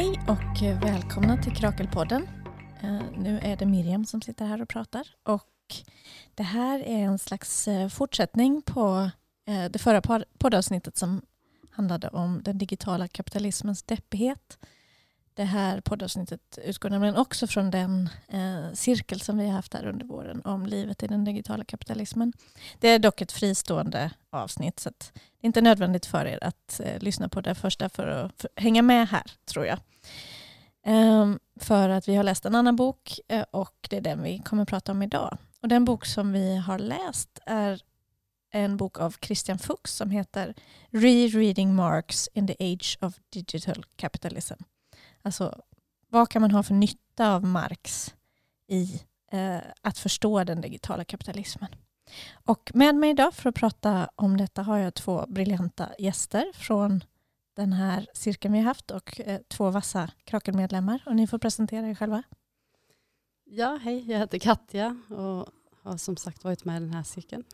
Hej och välkomna till Krakelpodden. Eh, nu är det Miriam som sitter här och pratar och det här är en slags eh, fortsättning på eh, det förra poddavsnittet som handlade om den digitala kapitalismens deppighet. Det här poddavsnittet utgår nämligen också från den eh, cirkel som vi har haft här under våren om livet i den digitala kapitalismen. Det är dock ett fristående avsnitt så det är inte nödvändigt för er att eh, lyssna på det första för att för, hänga med här tror jag. Ehm, för att vi har läst en annan bok eh, och det är den vi kommer prata om idag. Och den bok som vi har läst är en bok av Christian Fuchs som heter Rereading Marx in the Age of Digital Capitalism. Alltså, vad kan man ha för nytta av Marx i eh, att förstå den digitala kapitalismen? Och med mig idag för att prata om detta har jag två briljanta gäster från den här cirkeln vi har haft och eh, två vassa Krakelmedlemmar. Och ni får presentera er själva. Ja, hej, jag heter Katja och har som sagt varit med i den här cirkeln.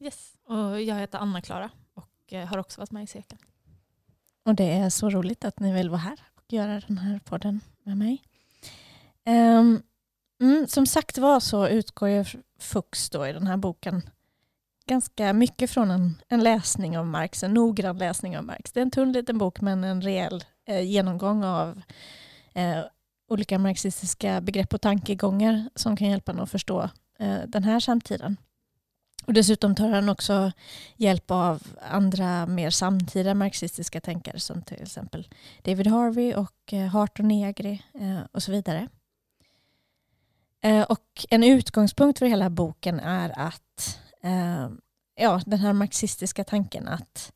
Yes, och jag heter Anna-Klara och eh, har också varit med i cirkeln. Och det är så roligt att ni vill vara här och göra den här podden med mig. Um, mm, som sagt var så utgår ju Fuchs då i den här boken ganska mycket från en, en läsning av Marx, en noggrann läsning av Marx. Det är en tunn liten bok men en rejäl eh, genomgång av eh, olika marxistiska begrepp och tankegångar som kan hjälpa en att förstå eh, den här samtiden. Och dessutom tar han också hjälp av andra mer samtida marxistiska tänkare som till exempel David Harvey och eh, Hart och Negri eh, och så vidare. Eh, och en utgångspunkt för hela boken är att ja, den här marxistiska tanken att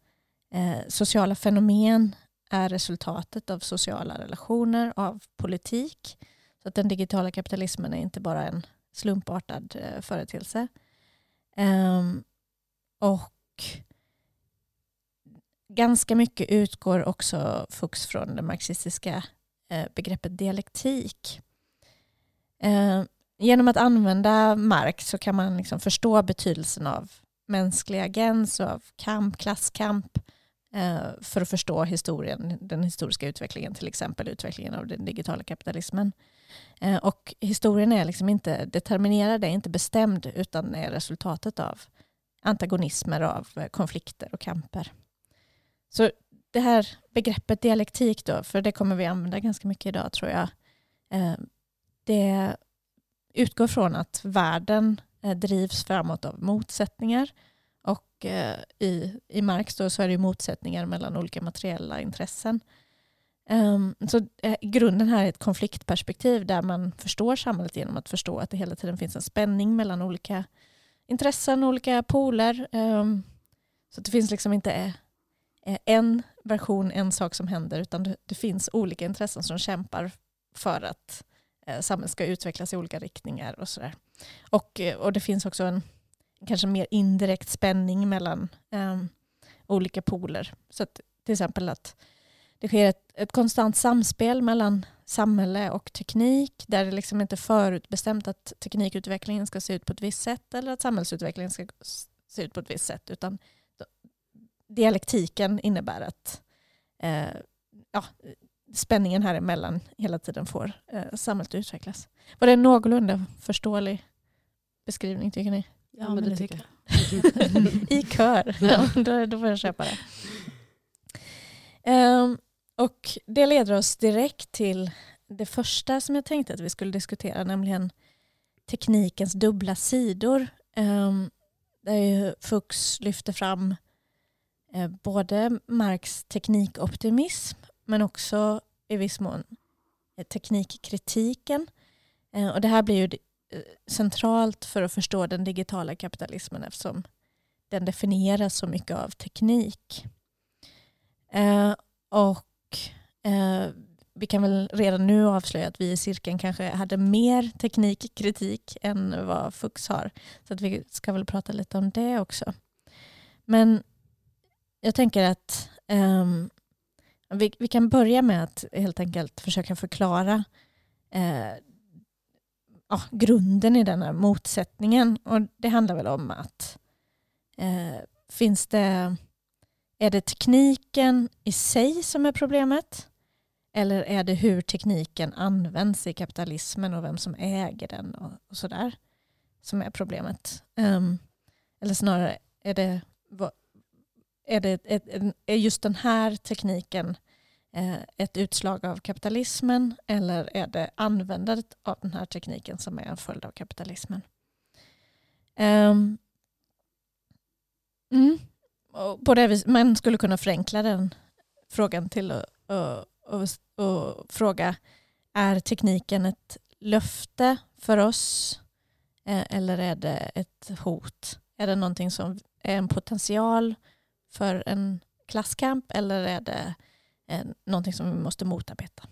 sociala fenomen är resultatet av sociala relationer, av politik. Så att den digitala kapitalismen är inte bara en slumpartad företeelse Um, och ganska mycket utgår också Fuchs från det marxistiska eh, begreppet dialektik. Eh, genom att använda Marx så kan man liksom förstå betydelsen av mänsklig agens och av kamp, klasskamp Eh, för att förstå historien, den historiska utvecklingen, till exempel utvecklingen av den digitala kapitalismen. Eh, och historien är liksom inte determinerad, är inte bestämd, utan är resultatet av antagonismer, av eh, konflikter och kamper. Så det här begreppet dialektik då, för det kommer vi använda ganska mycket idag tror jag, det utgår från att världen drivs framåt av motsättningar. Och eh, i, i Marx då så är det motsättningar mellan olika materiella intressen. Um, så eh, grunden här är ett konfliktperspektiv där man förstår samhället genom att förstå att det hela tiden finns en spänning mellan olika intressen, olika poler. Um, så det finns liksom inte eh, eh, en version, en sak som händer, utan det, det finns olika intressen som kämpar för att eh, samhället ska utvecklas i olika riktningar och sådär. Och, eh, och det finns också en kanske mer indirekt spänning mellan um, olika poler. Så att, till exempel att det sker ett, ett konstant samspel mellan samhälle och teknik där det liksom inte är förutbestämt att teknikutvecklingen ska se ut på ett visst sätt eller att samhällsutvecklingen ska se ut på ett visst sätt utan dialektiken innebär att eh, ja, spänningen här emellan hela tiden får eh, samhället utvecklas. Var det en någorlunda förståelig beskrivning tycker ni? Ja, ja men det tycker jag. I kör, ja, då, då får jag köpa det. Um, och det leder oss direkt till det första som jag tänkte att vi skulle diskutera, nämligen teknikens dubbla sidor. Um, där ju Fuchs lyfter fram eh, både Marx teknikoptimism men också i viss mån eh, teknikkritiken. Eh, och det här blir ju Eh, centralt för att förstå den digitala kapitalismen eftersom den definieras så mycket av teknik. Eh, och Eh, vi kan väl redan nu avslöja att vi i cirkeln kanske hade mer teknikkritik än vad Fuchs har. Så att vi ska väl prata lite om det också. Men jag tänker att eh, vi, vi, kan börja med att helt enkelt försöka förklara eh, ja, grunden i den här motsättningen. Och det handlar väl om att eh, finns det, är det tekniken i sig som är problemet? Eller är det hur tekniken används i kapitalismen och vem som äger den och, och sådär som är problemet? Um, eller snarare, är det, är, det är, är just den här tekniken eh, Eh, ett utslag av kapitalismen eller är det användandet av den här tekniken som är en följd av kapitalismen? Um, mm. på det vis, man skulle kunna förenkla den frågan till att och, och, och fråga är tekniken ett löfte för oss eh, eller är det ett hot? Är det någonting som är en potential för en klasskamp eller är det eh, någonting som vi måste motarbeta?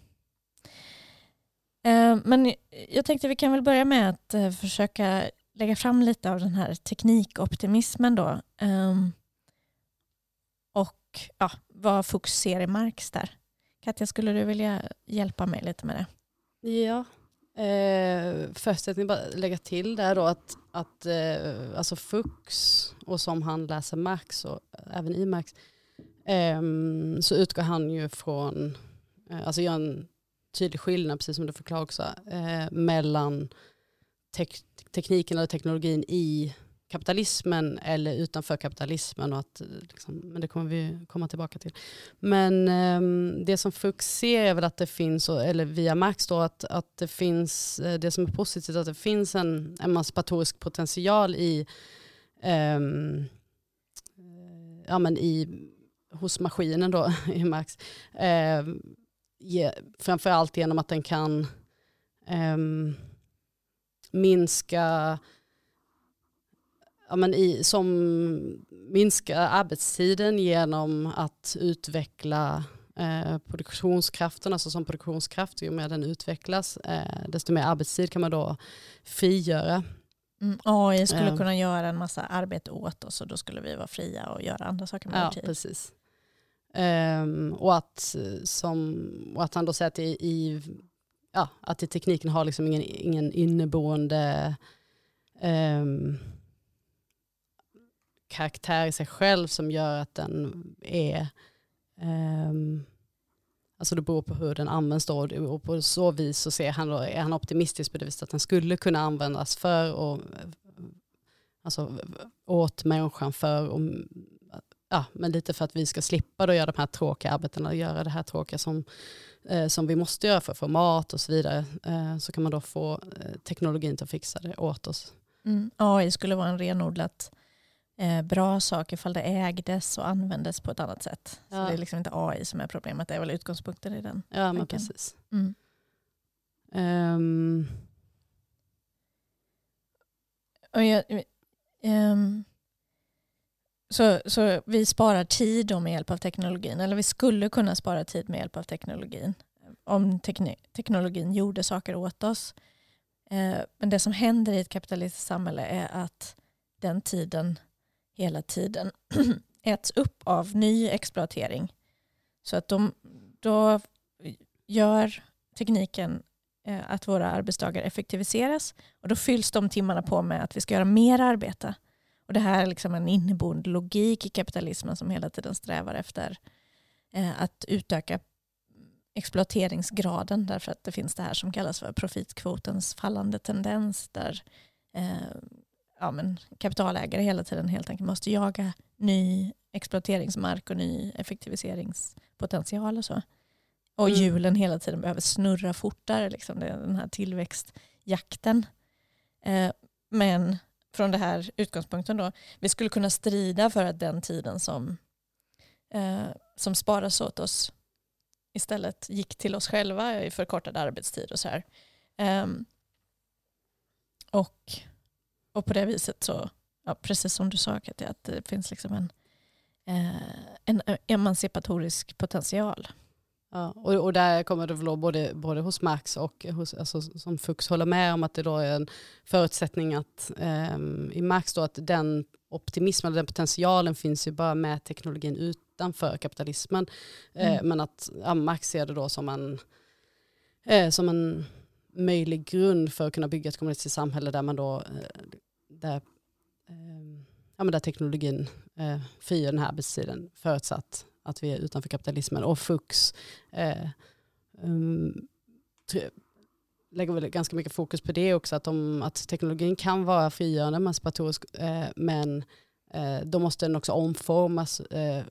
Eh, men jag tänkte vi kan väl börja med att eh, försöka lägga fram lite av den här teknikoptimismen då. Ehm, och ja, vad Fuchs ser i Marx där. Katja, skulle du vilja hjälpa mig lite med det? Ja, eh, först jag bara lägga till där då att, att eh, alltså Fuchs och som han läser Marx och även i Marx eh, så utgår han ju från, eh, alltså gör en tydlig skillnad, precis som du förklarar också, eh, mellan tek tekniken eller teknologin i kapitalismen eller utanför kapitalismen. Och att, eh, liksom, men det kommer vi komma tillbaka till. Men um, det som Fuchs ser är väl att det finns, eller via Marx då, att, att det finns, eh, det som är positivt, att det finns en emancipatorisk potential i, um, ja, men i hos maskinen då, i Max. Eh, ge, framförallt genom att den kan eh, minska ja, men i, som minska arbetstiden genom att utveckla eh, produktionskraften, alltså som produktionskraft, ju mer den utvecklas, eh, desto mer arbetstid kan man då frigöra. Mm, AI skulle eh. kunna göra en massa arbete åt oss och då skulle vi vara fria och göra andra saker med ja, tid. Precis. Um, och, att, som, och att han då säger att i, i ja, att i tekniken har liksom ingen, ingen inneboende um, karaktär i sig själv som gör att den är um, Alltså det beror på hur den används då och på så vis så ser han då, är han optimistisk på det viset att den skulle kunna användas för och alltså åt människan för och, ja, men lite för att vi ska slippa då göra de här tråkiga arbetena och göra det här tråkiga som, eh, som vi måste göra för att få mat och så vidare. Eh, så kan man då få eh, teknologin att fixa det åt oss. Mm. AI skulle vara en renodlat eh, bra sak ifall det ägdes och användes på ett annat sätt. Ja. Så det är liksom inte AI som är problemet, det är väl utgångspunkten i den Ja, men precis. Mm. Um. Och jag, um, så, så vi sparar tid med hjälp av teknologin, eller vi skulle kunna spara tid med hjälp av teknologin om teknologin gjorde saker åt oss. Eh, men det som händer i ett kapitalistiskt samhälle är att den tiden hela tiden äts upp av ny exploatering. Så att de, då gör tekniken eh, att våra arbetsdagar effektiviseras och då fylls de timmarna på med att vi ska göra mer arbete. Och det här är liksom en inneboende logik i kapitalismen som hela tiden strävar efter eh, att utöka exploateringsgraden därför att det finns det här som kallas för profitkvotens fallande tendens där eh, ja, men kapitalägare hela tiden helt enkelt måste jaga ny exploateringsmark och ny effektiviseringspotential och så. Och mm. hjulen hela tiden behöver snurra fortare, liksom, den här tillväxtjakten. Eh, men från det här utgångspunkten då, vi skulle kunna strida för att den tiden som, eh, som sparas åt oss istället gick till oss själva i förkortad arbetstid och så här. Eh, och och på det viset så, ja, precis som du sa Katja, att det finns liksom en, eh, en emancipatorisk potential. Ja, och, och där kommer det väl både, både hos Marx och hos, alltså, som Fuchs håller med om att det då är en förutsättning att eh, i Marx då att den optimismen, den potentialen finns ju bara med teknologin utanför kapitalismen. Eh, mm. men att ja, Marx ser det då som en, eh, som en möjlig grund för att kunna bygga ett kommunistiskt samhälle där man då eh, där, eh, ja, men där teknologin eh, frigör den här arbetstiden förutsatt att vi är utanför kapitalismen. Och Fux eh, um, lägger väl ganska mycket fokus på det också, att, de, att teknologin kan vara frigörande emancipatorisk, eh, men eh, då måste den också omformas eh,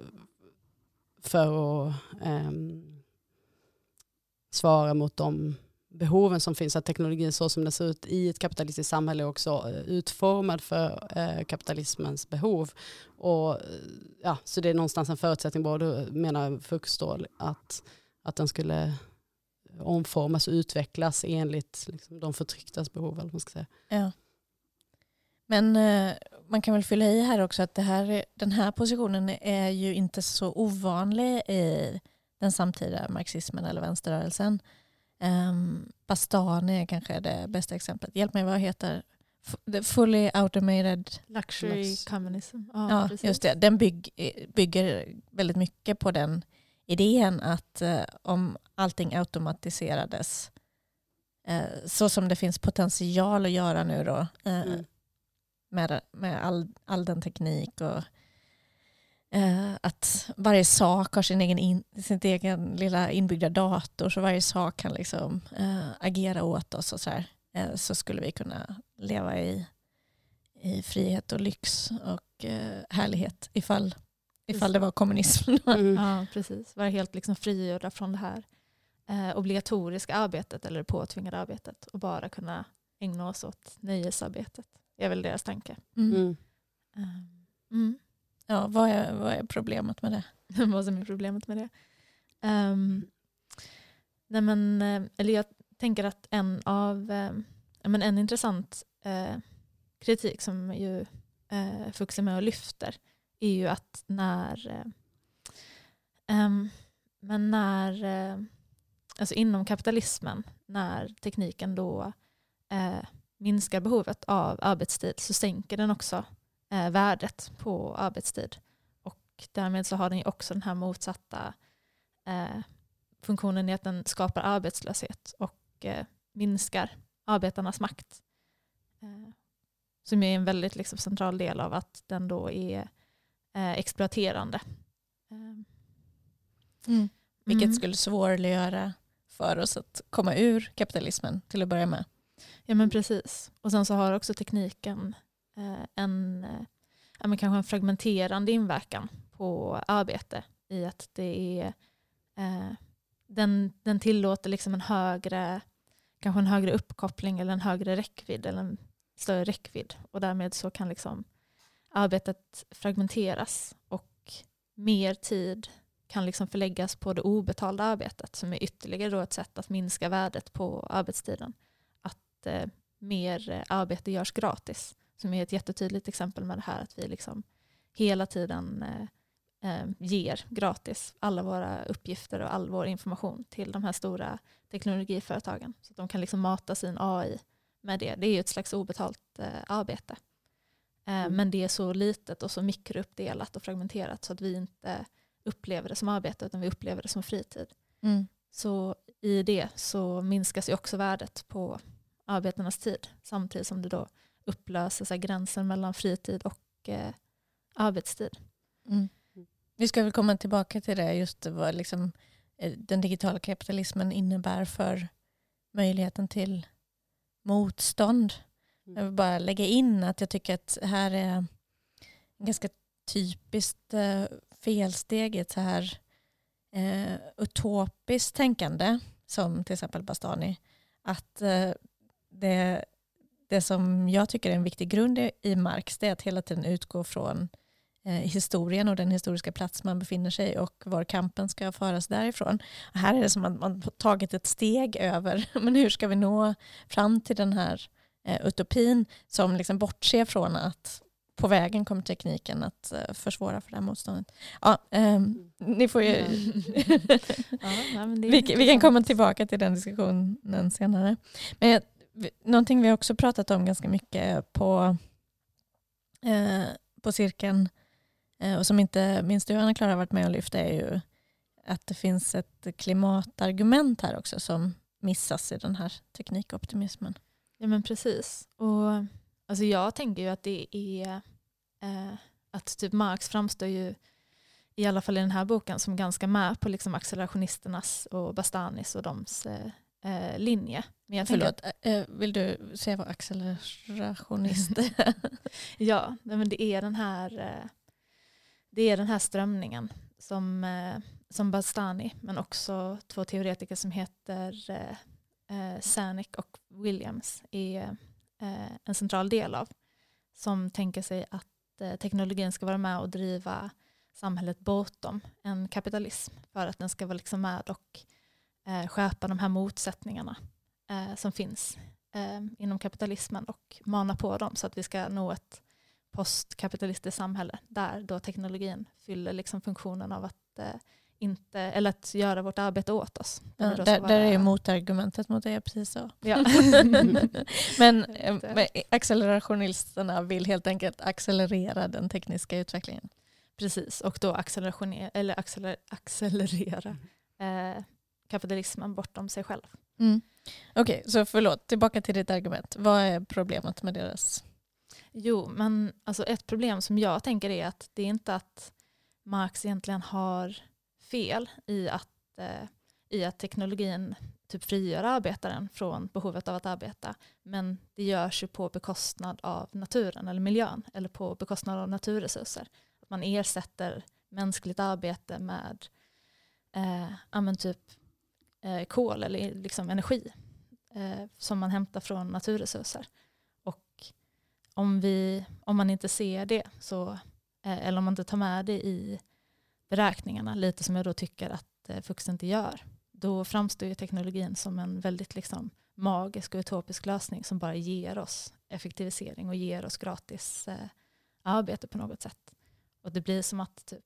för att ehm, svara mot de behoven som finns, att teknologin så som den ser ut i ett kapitalistiskt samhälle är också eh, utformad för eh, kapitalismens behov. Och, eh, ja, så det är någonstans en förutsättning, både menar Fuchs att, att den skulle omformas och utvecklas enligt liksom, de förtrycktas behov. Eller man ska säga. Ja. Men eh, man kan väl fylla i här också att det här, den här positionen är ju inte så ovanlig i den samtida marxismen eller vänsterrörelsen. Um, Bastani är kanske det bästa exemplet. Hjälp mig, vad heter The fully automated luxury Lux. communism. Ja, ja just det. Den bygg, bygger väldigt mycket på den idén att uh, om allting automatiserades uh, så som det finns potential att göra nu då uh, mm. med, med all, all den teknik och Eh, att varje sak har sin egen, in, sin egen lilla inbyggda dator så varje sak kan liksom, eh, agera åt oss och så, här, eh, så skulle vi kunna leva i, i frihet och lyx och eh, härlighet ifall, ifall det var kommunism. Mm. Ja, precis. Vara helt liksom frigjorda från det här eh, obligatoriska arbetet eller det påtvingade arbetet och bara kunna ägna oss åt nöjesarbetet. Det är väl deras tanke. Mm. Mm. Ja, vad är, vad är problemet med det? vad som är problemet med det? Um, nej men, eh, eller jag tänker att en av eh, men en intressant eh, kritik som ju eh, Fuchs är med och lyfter är ju att när, eh, um, men när eh, alltså inom kapitalismen, när tekniken då eh, minskar behovet av arbetstid så sänker den också eh, värdet på arbetstid. Och därmed så har den ju också den här motsatta eh, funktionen i att den skapar arbetslöshet och eh, minskar arbetarnas makt. Eh, som är en väldigt liksom, central del av att den då är eh, exploaterande. Mm. mm. Vilket mm. skulle svårliggöra för oss att komma ur kapitalismen till att börja med. Ja men precis. Och sen så har också tekniken Eh, en, eh, ja, men kanske en fragmenterande inverkan på arbete i att det är eh, den, den tillåter liksom en högre kanske en högre uppkoppling eller en högre räckvidd eller en större räckvidd och därmed så kan liksom arbetet fragmenteras och mer tid kan liksom förläggas på det obetalda arbetet som är ytterligare då ett sätt att minska värdet på arbetstiden. Att eh, mer eh, arbete görs gratis som är ett jättetydligt exempel med det här att vi liksom hela tiden eh, eh, ger gratis alla våra uppgifter och all vår information till de här stora teknologiföretagen. Så att de kan liksom mata sin AI med det. Det är ju ett slags obetalt eh, arbete. Mm. Men det är så litet och så mikrouppdelat och fragmenterat så att vi inte upplever det som arbete utan vi upplever det som fritid. Mm. Så i det så minskas ju också värdet på arbetarnas tid samtidigt som det då upplösa så gränsen mellan fritid och eh, arbetstid. Mm. Vi ska väl komma tillbaka till det, just vad liksom, eh, den digitala kapitalismen innebär för möjligheten till motstånd. Mm. Jag vill bara lägga in att jag tycker att här är ganska typiskt eh, felsteg i ett så här eh, utopiskt tänkande som till exempel Bastani. Att eh, det det som jag tycker är en viktig grund i Marx det är att hela tiden utgå från eh, historien och den historiska plats man befinner sig och var kampen ska föras därifrån. Och här är det som att man tagit ett steg över, men hur ska vi nå fram till den här eh, utopin som liksom bortser från att på vägen kommer tekniken att uh, försvåra för det här motståndet. Ja, um, ni får ju... ja, vi, vi, kan komma tillbaka till den diskussionen senare. Men någonting vi också pratat om ganska mycket på, eh, på cirkeln eh, och som inte minst du Anna-Klara har varit med och lyft är ju att det finns ett klimatargument här också som missas i den här teknikoptimismen. Ja men precis. Och, alltså jag tänker ju att det är eh, att typ Marx framstår ju i alla fall i den här boken, som ganska med på liksom accelerationisternas och Bastanis och dems eh, eh linje. Men jag Förlåt, tänker, äh, vill du säga vad accelerationist är? ja, men det är den här, eh, det är den här strömningen som, eh, som Bastani, men också två teoretiker som heter eh, och Williams är en central del av. Som tänker sig att teknologin ska vara med och driva samhället bortom en kapitalism för att den ska vara liksom med och eh, skärpa de här motsättningarna eh, som finns eh, inom kapitalismen och mana på dem så att vi ska nå ett postkapitalistiskt samhälle där då teknologin fyller liksom funktionen av att eh, inte, eller att göra vårt arbete åt oss. Ja, där, där vara... är motargumentet mot det, precis så. Ja. men, eh, men accelerationisterna vill helt enkelt accelerera den tekniska utvecklingen. Precis, och då eller acceler, accelerera eh, kapitalismen bortom sig själv. Mm. Okej, okay, så förlåt, tillbaka till ditt argument. Vad är problemet med deras? Jo, men alltså ett problem som jag tänker är att det är inte att Marx egentligen har fel i att, eh, i att teknologin typ frigör arbetaren från behovet av att arbeta. Men det görs ju på bekostnad av naturen eller miljön eller på bekostnad av naturresurser. Att man ersätter mänskligt arbete med eh, typ eh, kol eller liksom energi eh, som man hämtar från naturresurser. Och om, vi, om man inte ser det, så, eh, eller om man inte tar med det i beräkningarna, lite som jag då tycker att eh, Fux inte gör, då framstår ju teknologin som en väldigt liksom, magisk och utopisk lösning som bara ger oss effektivisering och ger oss gratis eh, arbete på något sätt. Och det blir som att typ,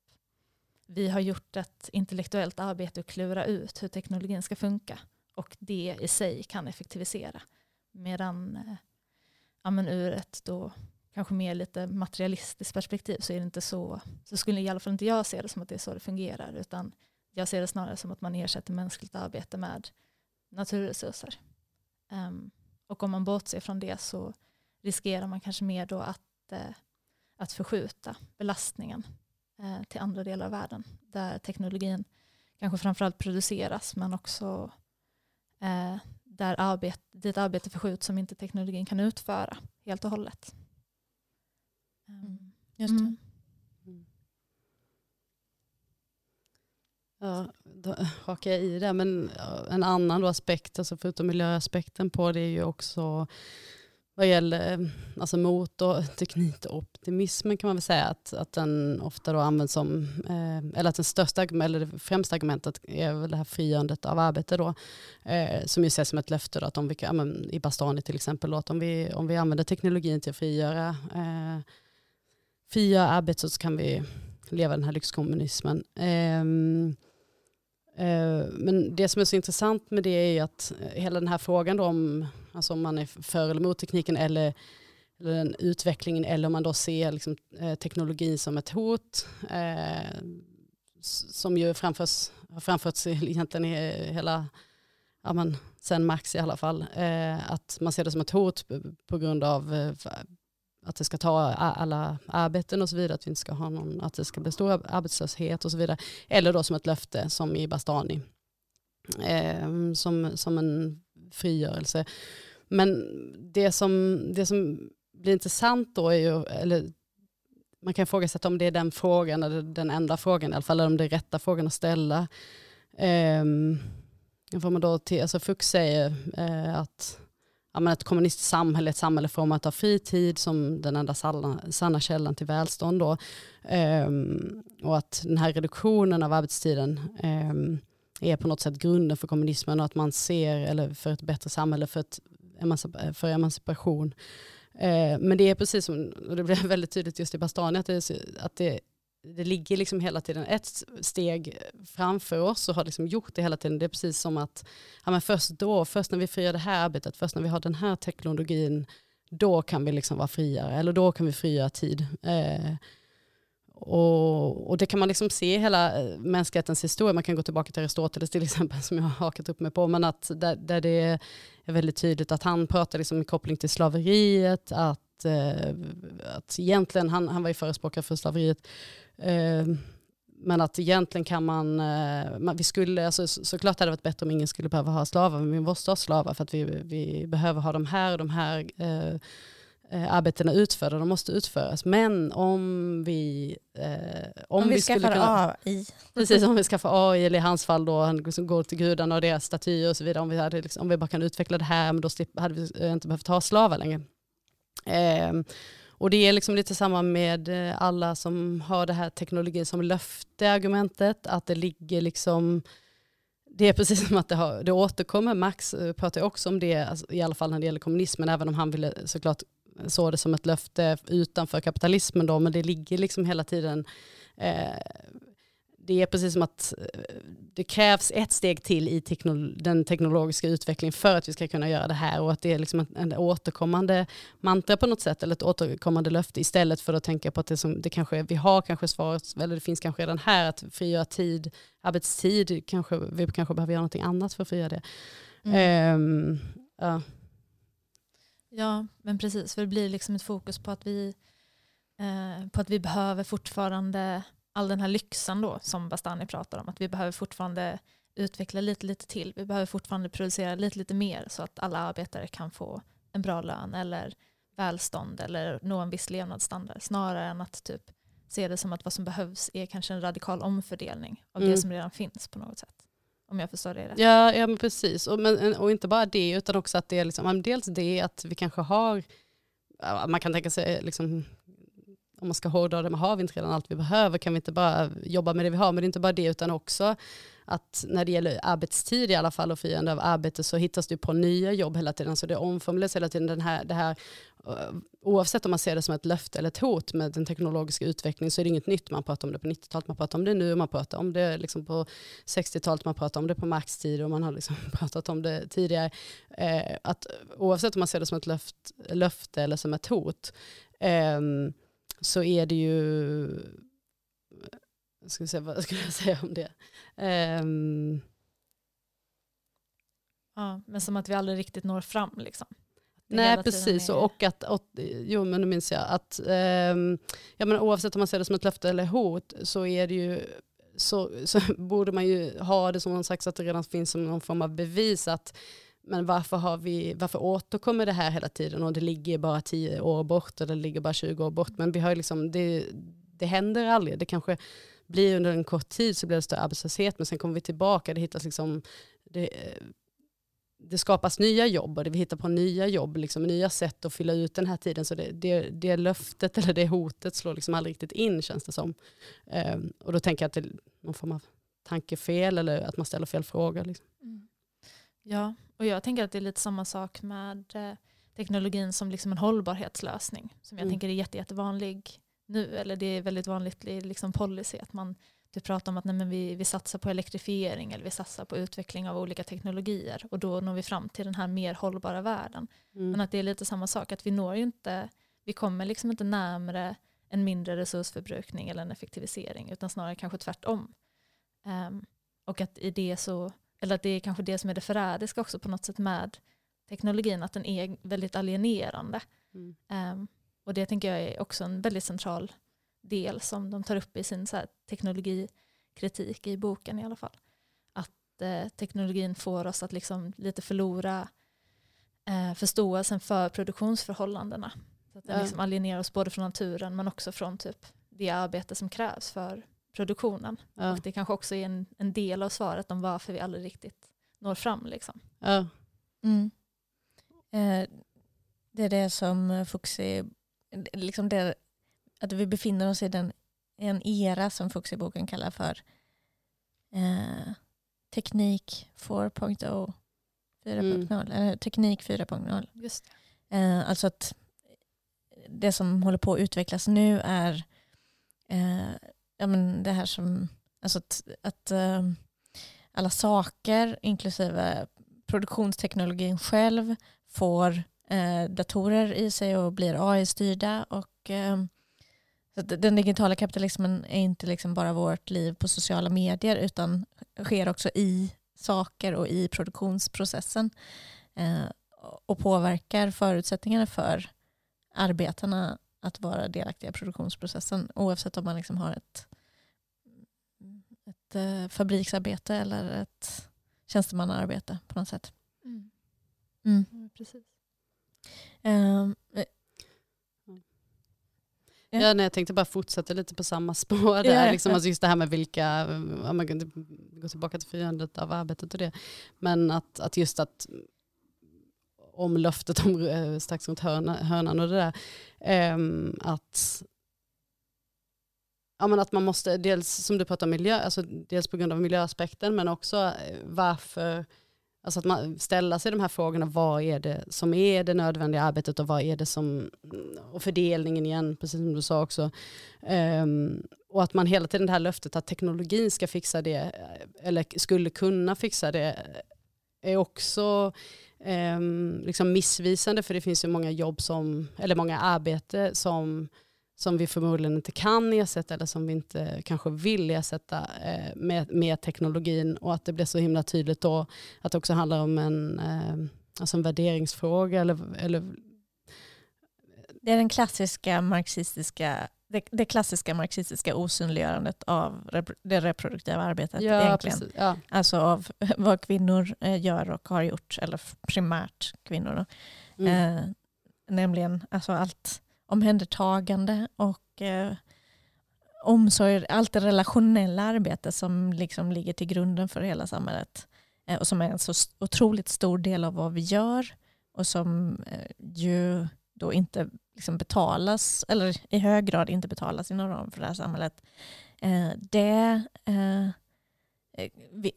vi har gjort ett intellektuellt arbete att klura ut hur teknologin ska funka och det i sig kan effektivisera. Medan eh, ja, men ur ett då kanske mer lite materialistiskt perspektiv så är det inte så, så skulle i alla fall inte jag se det som att det är så det fungerar utan jag ser det snarare som att man ersätter mänskligt arbete med naturresurser. Um, och om man bortser från det så riskerar man kanske mer då att, eh, att förskjuta belastningen eh, till andra delar av världen där teknologin kanske framförallt produceras men också eh, där arbet, dit arbete förskjuts som inte teknologin kan utföra helt och hållet. Mm. Just det. Mm. Ja, då hakar jag i det. Men en annan aspekt, alltså förutom miljöaspekten på det är ju också vad gäller eh, alltså motorteknikoptimismen kan man väl säga att, att den ofta då används som, eh, eller att den största, eller det främsta argumentet är väl det här frigörandet av arbete då, eh, som ju ses som ett löfte då, att om vi, ja, men, i Bastani till exempel, då, att om vi, om vi använder teknologin till att frigöra, eh, frigöra arbete så kan vi leva den här lyxkommunismen. Eh, Eh, men det som är så intressant med det är ju att eh, hela den här frågan då om, alltså om man är för eller mot tekniken eller, eller den utvecklingen eller om man då ser liksom, eh, teknologin som ett hot eh, som ju framförs, har framförts egentligen i hela, ja men sen Marx i alla fall, eh, att man ser det som ett hot på grund av att det ska ta alla arbeten och så vidare, att vi inte ska ha någon, att det ska bli stor arbetslöshet och så vidare. Eller då som ett löfte som i Bastani, eh, som, som en frigörelse. Men det som, det som blir intressant då är ju, eller man kan ifrågasätta om det är den frågan, eller den enda frågan i alla fall, eller om det är rätta frågan att ställa. Eh, får man då till, alltså Fuchs säger eh, att ja, men ett kommunistiskt samhälle, ett samhälle format av fritid som den enda sanna, sanna källan till välstånd. Då. Um, och att den här reduktionen av arbetstiden um, är på något sätt grunden för kommunismen och att man ser, eller för ett bättre samhälle, för, ett, för emancipation. Uh, men det är precis som, och det blev väldigt tydligt just i Bastani, att det, att det det ligger liksom hela tiden ett steg framför oss och har liksom gjort det hela tiden. Det är precis som att ja, men först då, först när vi frigör det här arbetet, först när vi har den här teknologin, då kan vi liksom vara friare, eller då kan vi frigöra tid. Eh, och, och, det kan man liksom se i hela eh, mänsklighetens historia. Man kan gå tillbaka till Aristoteles till exempel, som jag har hakat upp mig på, men att där, där det är väldigt tydligt att han pratar liksom i koppling till slaveriet, att, eh, att egentligen, han, han var ju förespråkare för slaveriet, Eh, men att egentligen kan man, eh, man vi skulle, alltså, så, såklart hade det varit bättre om ingen skulle behöva ha slavar, men vi måste ha slavar för att vi, vi behöver ha de här och de här eh, arbetena utförda, de måste utföras. Men om vi... Eh, om, om vi, vi skaffar kunna, AI. Precis, om vi skaffar AI, eller i hans fall då, han liksom går till gudarna och deras statyer och så vidare. Om vi, hade, liksom, om vi bara kan utveckla det här, men då hade vi inte behövt ha slavar längre. Ehm, och det är liksom lite samma med eh, alla som har det här teknologin som löfte-argumentet, att det ligger liksom det är precis som att det, har, det återkommer. Max eh, pratar också om det, alltså, i alla fall när det gäller kommunismen, även om han ville såklart så det som ett löfte utanför kapitalismen då, men det ligger liksom hela tiden eh, det är precis som att eh, det krävs ett steg till i teknolo den teknologiska utvecklingen för att vi ska kunna göra det här och att det är liksom en, en återkommande mantra på något sätt eller ett återkommande löfte istället för att tänka på att det, som, det kanske, vi har kanske svaret, eller det finns kanske redan här att frigöra tid, arbetstid, kanske, vi kanske behöver göra någonting annat för att frigöra det. Mm. Um, ja. ja, men precis, för det blir liksom ett fokus på att vi, eh, på att vi behöver fortfarande all den här lyxen då som Bastani pratar om, att vi behöver fortfarande utveckla lite, lite till. Vi behöver fortfarande producera lite, lite mer så att alla arbetare kan få en bra lön eller välstånd eller nå en viss levnadsstandard snarare än att typ se det som att vad som behövs är kanske en radikal omfördelning av mm. det som redan finns på något sätt. Om jag förstår det rätt. Ja, ja men precis. Och, men, och inte bara det utan också att det är liksom, dels det att vi kanske har man kan tänka sig liksom, om man ska hårdra det, men har vi inte redan allt vi behöver? Kan vi inte bara jobba med det vi har? Men det är inte bara det, utan också att när det gäller arbetstid i alla fall och firande av arbete så hittas det på nya jobb hela tiden. Så det omformuleras hela tiden. Den här, det här, eh, oavsett om man ser det som ett löfte eller ett hot med den teknologiska utvecklingen så är det inget nytt. Man pratar om det på 90-talet, man pratar om det nu, man pratar om det liksom på 60-talet, man pratar om det på maxtid och man har liksom pratat om det tidigare. Eh, att oavsett om man ser det som ett löft, löfte eller som ett hot eh, så är det ju, ska säga, vad skulle jag säga om det? Um, ja, men som att vi aldrig riktigt når fram liksom. Nej, precis. Är... Och att, och, jo men nu minns jag att, um, jag menar, oavsett om man ser det som ett löfte eller hot så är det ju så, så borde man ju ha det som någon slags att det redan finns som någon form av bevis att men varför, har vi, varför återkommer det här hela tiden och det ligger bara 10 år bort eller det ligger bara 20 år bort. Men vi har liksom, det, det händer aldrig. Det kanske blir under en kort tid så blir det större arbetslöshet men sen kommer vi tillbaka. Det hittas liksom, det, det skapas nya jobb och det vi hittar på nya jobb, liksom, nya sätt att fylla ut den här tiden. Så det, det, det löftet eller det hotet slår liksom aldrig riktigt in känns det som. Um, och då tänker jag att det är någon form av tankefel eller att man ställer fel frågor. Liksom. Mm. Ja, och jag tänker att det är lite samma sak med eh, teknologin som liksom en hållbarhetslösning. Som jag mm. tänker är jätte, jättevanlig nu. Eller det är väldigt vanligt i liksom policy att man typ pratar om att nej, men vi, vi satsar på elektrifiering eller vi satsar på utveckling av olika teknologier. Och då når vi fram till den här mer hållbara världen. Mm. Men att det är lite samma sak, att vi når inte, vi kommer liksom inte närmre en mindre resursförbrukning eller en effektivisering utan snarare kanske tvärtom. Um, och att i det så eller att det är kanske det som är det förrädiska också på något sätt med teknologin, att den är väldigt alienerande. Mm. Um, och det tänker jag är också en väldigt central del som de tar upp i sin så här, teknologikritik i boken i alla fall. Att eh, teknologin får oss att liksom lite förlora eh, förståelsen för produktionsförhållandena. Så att den ja. liksom alienerar oss både från naturen men också från typ det arbete som krävs för produktionen. Ja. Och det kanske också är en, en del av svaret om varför vi aldrig riktigt når fram. Liksom. Ja. Mm. Eh, det är det som Fuxi, liksom det, att vi befinner oss i den, en era som Fuxi-boken kallar för eh, teknik 4.0, 4.0, mm. teknik 4.0. Just. Eh, alltså att det som håller på att utvecklas nu är eh, ja, men det här som, alltså att, att uh, alla saker, inklusive produktionsteknologin själv, får uh, datorer i sig och blir AI-styrda. Och, eh, så den digitala kapitalismen är inte liksom bara vårt liv på sociala medier utan sker också i saker och i produktionsprocessen och påverkar förutsättningarna för arbetarna att vara delaktiga i produktionsprocessen oavsett om man liksom har ett ett eh, fabriksarbete eller ett tjänstemannaarbete på något sätt. Mm. Mm. Ja, precis. Ehm, eh, Ja. Ja, nej, jag tänkte bara fortsätta lite på samma spår Ja, där. ja. liksom, alltså just det här med vilka, ja, man kan gå tillbaka till firandet av arbetet och det. Men att, att just att om löftet om eh, strax runt hörna, hörnan och det där. ehm, att, ja, men att man måste, dels som du pratar om miljö, alltså dels på grund av miljöaspekten men också eh, varför, alltså att man ställer sig de här frågorna, vad är det som är det nödvändiga arbetet och vad är det som, mm, och fördelningen igen, precis som du sa också. um, och att man hela tiden det här löftet att teknologin ska fixa det, eh, eller skulle kunna fixa det, är också um, liksom missvisande för det finns ju många jobb som, eller många arbete som, som vi förmodligen inte kan ersätta eller som vi inte kanske vill ersätta eh, med, med teknologin och att det blir så himla tydligt då att det också handlar om en, eh, alltså en värderingsfråga eller, eller Det är den klassiska marxistiska, det, det klassiska marxistiska osynliggörandet av det reproduktiva arbetet egentligen. precis. Ja. Alltså av vad kvinnor eh, gör och har gjort, eller primärt kvinnor. Mm. Eh, nämligen alltså allt omhändertagande och eh, omsorg, allt det relationella arbete som liksom ligger till grunden för hela samhället. Eh, och som är en så otroligt stor del av vad vi gör och som eh, ju då inte liksom betalas, eller i hög grad inte betalas inom ramen för det här samhället. Eh, det eh, eh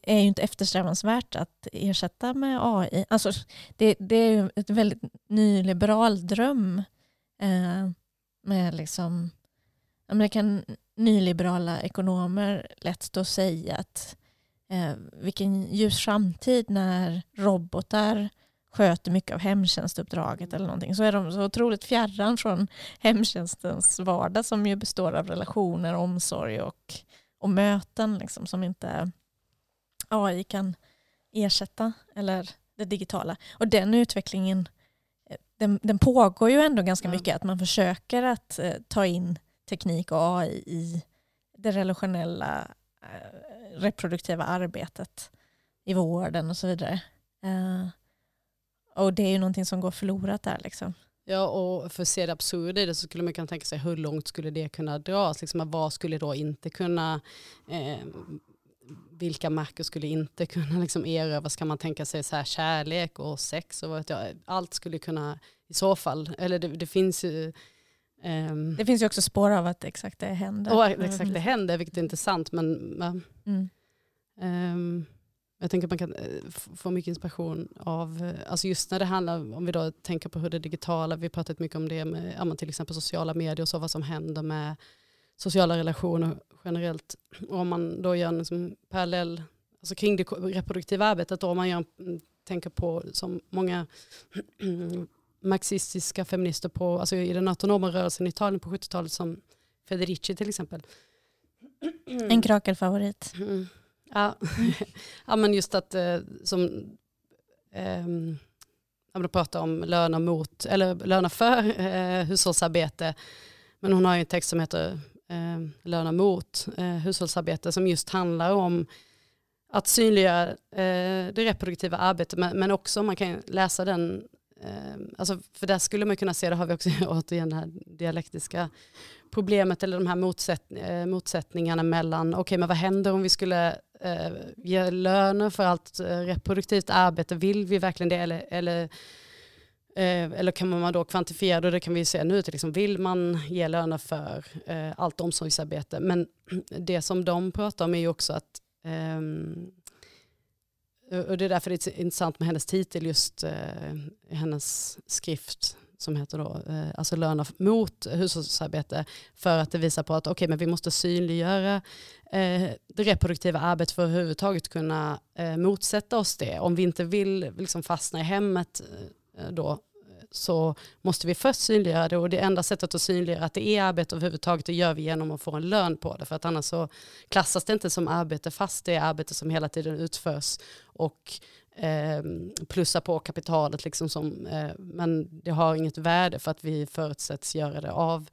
är ju inte eftersträvansvärt att ersätta med AI. Alltså, det, det är ju ett väldigt nyliberal dröm eh, med liksom, ja, men det kan nyliberala ekonomer lätt stå och säga att eh, vilken ljus framtid när robotar sköter mycket av hemtjänstuppdraget eller någonting så är de så otroligt fjärran från hemtjänstens vardag som ju består av relationer, omsorg och, och möten liksom, som inte AI kan ersätta eller det digitala. Och den utvecklingen eh, den, den pågår ju ändå ganska Ja. mycket att man försöker att eh, ta in teknik och AI i det relationella eh, reproduktiva arbetet i vården och så vidare. Eh, och det är ju någonting som går förlorat där. Liksom. Ja, och för att se det absurda i det så skulle man kunna tänka sig hur långt skulle det kunna dras? Liksom, vad skulle då inte kunna, eh, vilka marker skulle inte kunna liksom erövras? Kan man tänka sig så här kärlek och sex och vad jag, allt skulle kunna i så fall, eller det, det finns ju ehm, Det finns ju också spår av att exakt det händer. och exakt det händer, vilket är intressant, men Mm. Ehm, jag tänker att man kan eh, få mycket inspiration av, eh, alltså just när det handlar, om vi då tänker på hur det digitala, vi har pratat mycket om det med ja, till exempel sociala medier och så, vad som händer med sociala relationer generellt. Och om man då gör en liksom parallell, alltså kring det reproduktiva arbetet, då om man gör, mm, tänker på som många marxistiska feminister på, alltså i den autonoma rörelsen i Italien på 70-talet som Federici till exempel. En krakelfavorit. Mm. Ja. ja, men just att eh, som ehm, ja, men pratar om löner mot, eller löner för eh, hushållsarbete. Men hon har ju en text som heter eh, Löner mot eh, hushållsarbete som just handlar om att synliggöra eh, det reproduktiva arbetet. Men, men också man kan läsa den eh, alltså för där skulle man kunna se, det har vi också återigen det här dialektiska problemet eller de här motsätt, eh, motsättningarna mellan, okej men vad händer om vi skulle eh, ge löner för allt eh, reproduktivt arbete, vill vi verkligen det? Eller, eller Eh, Eh, eller kan man då kvantifiera det, det kan vi se nu, till liksom, vill man ge löner för eh, allt omsorgsarbete? Men det som de pratar om är ju också att, ehm, och det är därför det är intressant med hennes titel, just eh, hennes skrift som heter då, eh, alltså löner mot hushållsarbete, för att det visar på att okay, men vi måste synliggöra eh, det reproduktiva arbetet för att överhuvudtaget kunna eh, motsätta oss det. Om vi inte vill liksom, fastna i hemmet eh, då, så måste vi först synliggöra det. Och det enda sättet att synliggöra att det är arbete överhuvudtaget det gör vi genom att få en lön på det. För att annars så klassas det inte som arbete fast det är arbete som hela tiden utförs och eh, plussa på kapitalet liksom som, eh, men det har inget värde för att vi förutsätts göra det av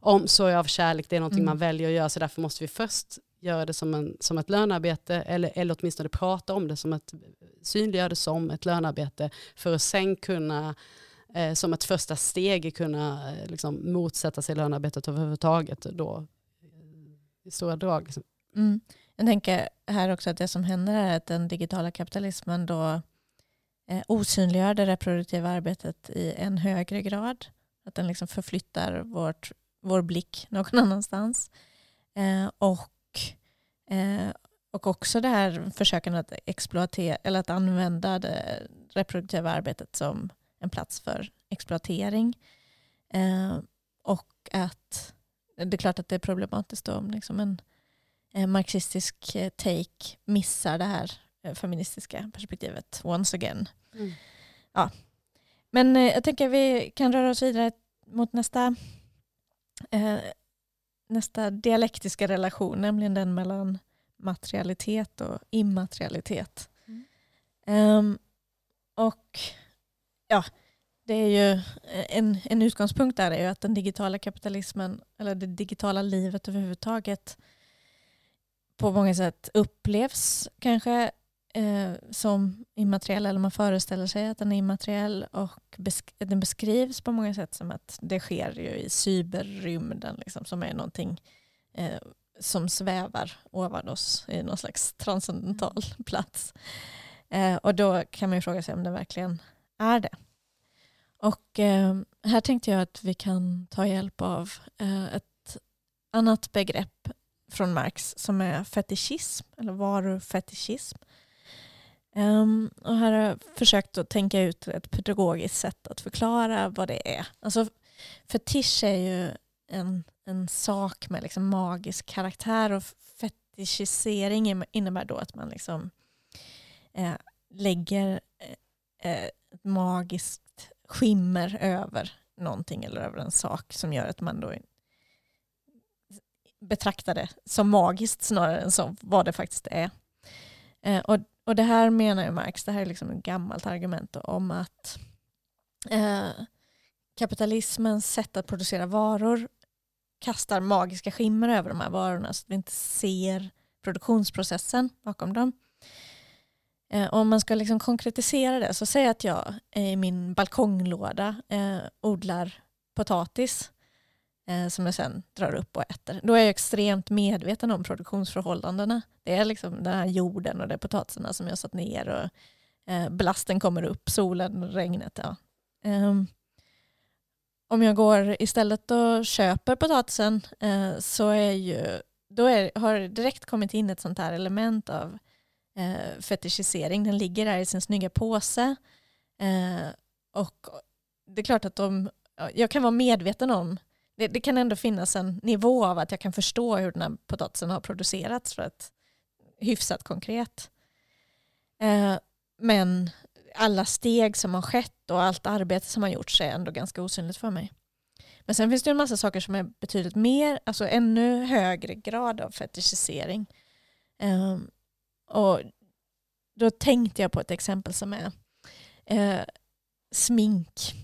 omsorg, av kärlek, det är någonting Mm. man väljer att göra så därför måste vi först göra det som, en, som ett lönearbete eller, eller åtminstone prata om det som ett, synliggöra det som ett lönearbete för att sen kunna eh, som ett första steg kunna eh, liksom, motsätta sig lönearbetet överhuvudtaget då, eh, i stora drag. Liksom. Mm. Jag tänker här också att det som händer är att den digitala kapitalismen då eh, osynliggör det reproduktiva arbetet i en högre grad. Att den liksom förflyttar vårt, vår blick någon annanstans. Eh, och, eh, och också det här försöken att exploatera eller att använda det reproduktiva arbetet som en plats för exploatering. Eh, och att det är klart att det är problematiskt då om liksom en, en marxistisk eh, take missar det här eh, feministiska perspektivet once again. Mm. Ja. Men jag tänker att vi kan röra oss vidare mot nästa, eh, nästa dialektiska relation, nämligen den mellan materialitet och immaterialitet. Mm. Um, och ja, det är ju en, en utgångspunkt där är ju att den digitala kapitalismen, eller det digitala livet överhuvudtaget, på många sätt upplevs kanske eh, som immateriell, eller man föreställer sig att den är immateriell och besk den beskrivs på många sätt som att det sker ju i cyberrymden, liksom, som är någonting eh, som svävar ovan oss i någon slags transcendental plats. Eh, och då kan man ju fråga sig om det verkligen är det. Och eh, här tänkte jag att vi kan ta hjälp av eh, ett annat begrepp från Marx som är fetischism eller varufetischism. Um, och här har jag försökt att tänka ut ett pedagogiskt sätt att förklara vad det är. Alltså, fetisch är ju en, en sak med liksom magisk karaktär och fetischisering innebär då att man liksom, eh, lägger eh, eh, ett magiskt skimmer över någonting eller över en sak som gör att man då betraktar det som magiskt snarare än som vad det faktiskt är. Eh, och, och det här menar ju Marx, det här är liksom ett gammalt argument om att eh, kapitalismens sätt att producera varor kastar magiska skimmer över de här varorna så att vi inte ser produktionsprocessen bakom dem. Eh, om man ska liksom konkretisera det så säg att jag i min balkonglåda eh, odlar potatis eh, Eh, som jag sen drar upp och äter. Då är jag extremt medveten om produktionsförhållandena. Det är liksom den här jorden och det är potatisarna som jag satt ner och eh, kommer upp, solen, regnet. Ja. Ehm, om jag går istället och köper potatisen eh, så är ju, då är, har det direkt kommit in ett sånt här element av eh, fetischisering. Den ligger där i sin snygga påse. Eh, och det är klart att de, jag kan vara medveten om, det, det, kan ändå finnas en nivå av att jag kan förstå hur den här potatisen har producerats för att hyfsat konkret. Eh, men alla steg som har skett och allt arbete som har gjorts är ändå ganska osynligt för mig. Men sen finns det en massa saker som är betydligt mer, alltså ännu högre grad av fetischisering. Eh, och då tänkte jag på ett exempel som är eh, smink.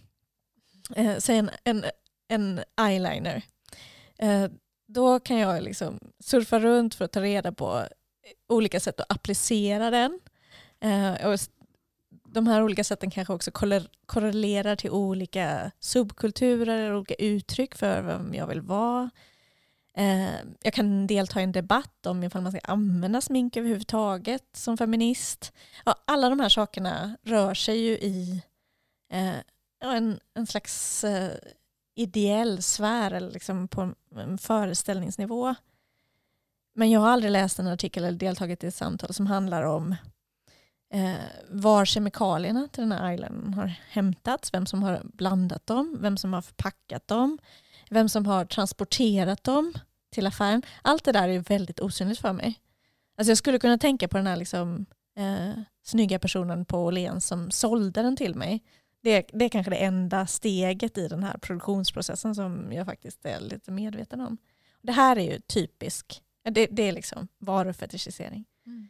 Eh, en, en, en eyeliner. Eh, då kan jag liksom surfa runt för att ta reda på olika sätt att applicera den. Eh, och de här olika sätten kanske också korrelerar till olika subkulturer, olika uttryck för vem jag vill vara. Eh, jag kan delta i en debatt om ifall man ska använda smink överhuvudtaget som feminist. Ja, alla de här sakerna rör sig ju i eh, en, en slags eh, ideell sfär eller liksom på en, föreställningsnivå. Men jag har aldrig läst en artikel eller deltagit i ett samtal som handlar om eh, var kemikalierna till den här islanden har hämtats, vem som har blandat dem, vem som har förpackat dem, vem som har transporterat dem till affären. Allt det där är väldigt osynligt för mig. Alltså jag skulle kunna tänka på den här liksom, eh, snygga personen på Åhléns som sålde den till mig. Det, det är kanske det enda steget i den här produktionsprocessen som jag faktiskt är lite medveten om. Det här är ju typisk, det, det är liksom varufetischisering. Mm.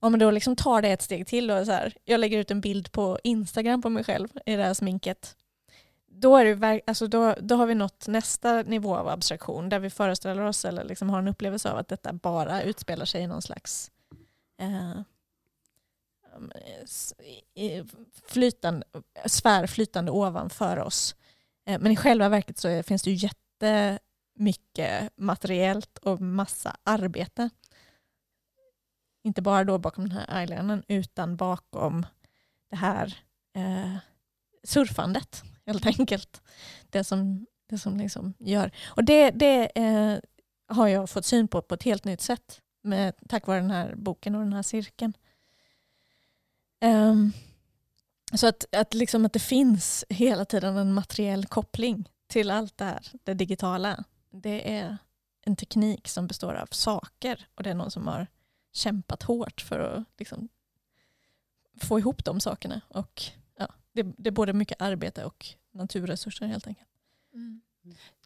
Om man då liksom tar det ett steg till och så här, jag lägger ut en bild på Instagram på mig själv i det här sminket då, är det, alltså då, då har vi nått nästa nivå av abstraktion där vi föreställer oss eller liksom har en upplevelse av att detta bara utspelar sig i någon slags eh, Ehm, flytande, sfär flytande ovanför oss. Eh, men i själva verket så finns det ju jättemycket materiellt och massa arbete. Inte bara då bakom den här islanden utan bakom det här eh, surfandet helt enkelt. Det som, det som liksom gör. Och det, det eh, har jag fått syn på på ett helt nytt sätt med, tack vare den här boken och den här cirkeln. Um, så att, att, liksom att det finns hela tiden en materiell koppling till allt det här, det digitala. Det är en teknik som består av saker och det är någon som har kämpat hårt för att liksom, få ihop de sakerna. Och ja, det, det är både mycket arbete och naturresurser helt enkelt. Mm.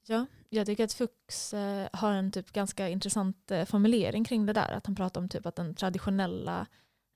Ja, jag tycker att Fuchs eh, har en typ ganska intressant eh, formulering kring det där. Att han pratar om typ att den traditionella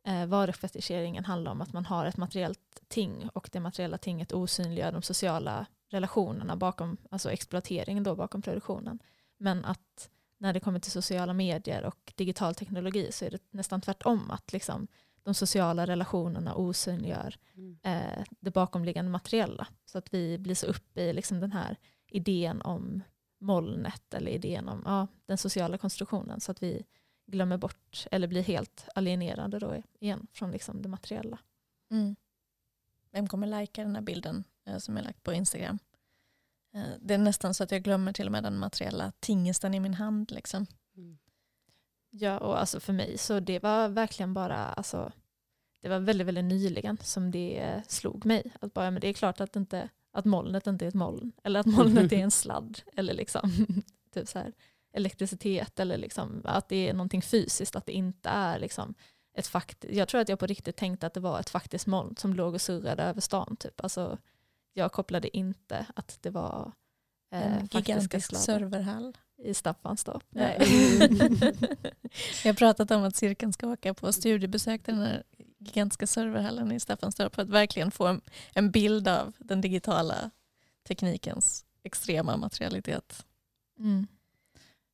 eh, varufetischeringen handlar om att man har ett materiellt ting och det materiella tinget osynliggör de sociala relationerna bakom, alltså exploateringen då bakom produktionen. Men att när det kommer till sociala medier och digital teknologi så är det nästan tvärtom. Att liksom de sociala relationerna osynliggör Mm. eh, det bakomliggande materiella. Så att vi blir så uppe i liksom den här idén om molnet eller idén om ja, den sociala konstruktionen så att vi glömmer bort eller blir helt alienerade då igen från liksom det materiella. Mm. Vem kommer lajka den här bilden eh, som är lagt på Instagram? Eh, det är nästan så att jag glömmer till och med den materiella tingesten i min hand. Liksom. Mm. Ja, och alltså för mig så det var verkligen bara, alltså, det var väldigt, väldigt nyligen som det eh, slog mig. Att bara, men det är klart att, inte, att molnet inte är ett moln, eller att molnet är en sladd, eller liksom, typ så här, elektricitet, eller liksom, att det är någonting fysiskt, att det inte är liksom, ett fakt Jag tror att jag på riktigt tänkte att det var ett faktiskt moln som låg och surrade över stan. Typ. Alltså, jag kopplade inte att det var eh, En faktiska gigantisk serverhall. i Staffanstorp. Nej. Vi har pratat om att cirkeln ska åka på studiebesök till den här gigantiska serverhallen i Staffanstorp för att verkligen få en, en bild av den digitala teknikens extrema materialitet. Mm.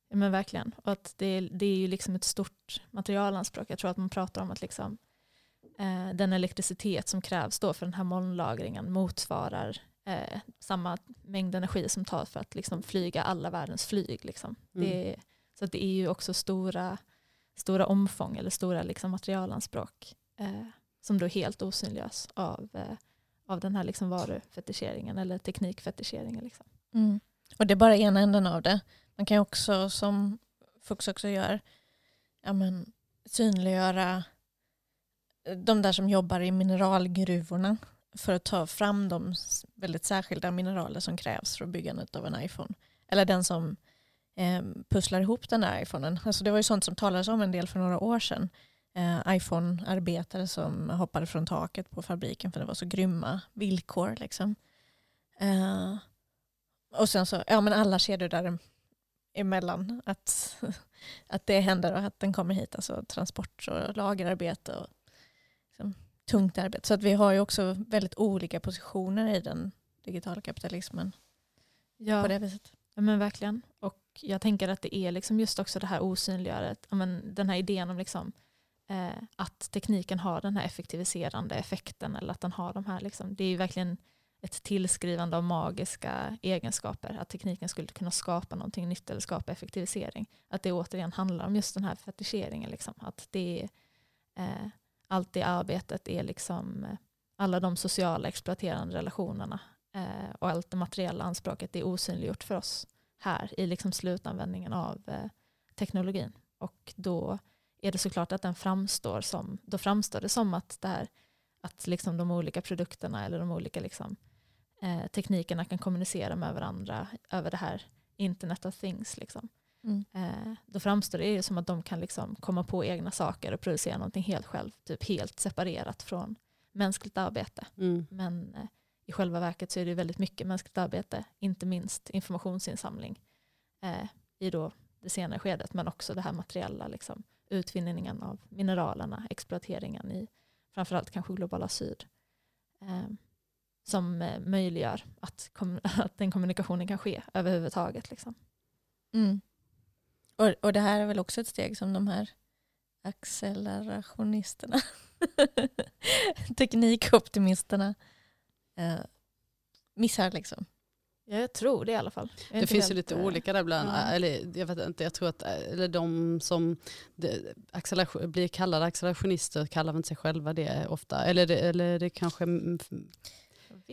Men verkligen. Och att det, det är ju liksom ett stort materialanspråk. Jag tror att man pratar om att liksom, eh, den elektricitet som krävs då för den här molnlagringen motsvarar eh, samma mängd energi som tar för att liksom, flyga alla världens flyg. Liksom. Mm. Det, så det är ju också stora, stora omfång eller stora liksom, materialanspråk eh, som då helt osynliggörs av, eh, av den här liksom, varufetischeringen eller teknikfetischeringen. Liksom. Mm. Och det är bara ena änden av det. Man kan också, som Fux också gör, ja men, synliggöra de där som jobbar i mineralgruvorna för att ta fram de väldigt särskilda mineraler som krävs för byggandet av en iPhone. Eller den som eh, pusslar ihop den där iPhonen. Alltså det var ju sånt som talades om en del för några år sedan. Eh, iPhone-arbetare som hoppade från taket på fabriken för det var så grymma villkor. Liksom. Eh, och sen så, ja men alla kedjor där emellan. Att, att det händer och att den kommer hit. Alltså transport och lagerarbete och liksom, tungt arbete. Så att vi har ju också väldigt olika positioner i den digitala kapitalismen Ja. på det viset. Ja men verkligen. Och jag tänker att det är liksom just också det här osynliggöret, ja, men den här idén om liksom, eh, att tekniken har den här effektiviserande effekten eller att den har de här, liksom, det är ju verkligen ett tillskrivande av magiska egenskaper, att tekniken skulle kunna skapa någonting nytt eller skapa effektivisering. Att det återigen handlar om just den här fetischeringen, liksom. att det eh, allt det arbetet är liksom eh, alla de sociala exploaterande relationerna eh, och allt det materiella anspråket är osynliggjort för oss här i liksom slutanvändningen av eh, teknologin. Och då är det såklart att den framstår som, då framstår det som att, det här, att liksom de olika produkterna eller de olika liksom, eh, teknikerna kan kommunicera med varandra över det här internet of things. Liksom. Mm. Eh, då framstår det ju som att de kan liksom komma på egna saker och producera någonting helt själv, typ helt separerat från mänskligt arbete. Mm. Men eh, i själva verket så är det väldigt mycket mänskligt arbete, inte minst informationsinsamling eh, i då det senare skedet, men också det här materiella, liksom, utvinningen av mineralerna, exploateringen i framförallt kanske globala syd. Eh, som eh, möjliggör att, att den kommunikationen kan ske överhuvudtaget. Liksom. Mm. Och, och det här är väl också ett steg som de här accelerationisterna, teknikoptimisterna eh, missar liksom. Jag tror det i alla fall. Det finns ju lite äh, olika där bland, ja. eller jag vet inte, jag tror att eller de som det, blir kallade accelerationister kallar inte sig själva det ofta. Eller det, eller det kanske...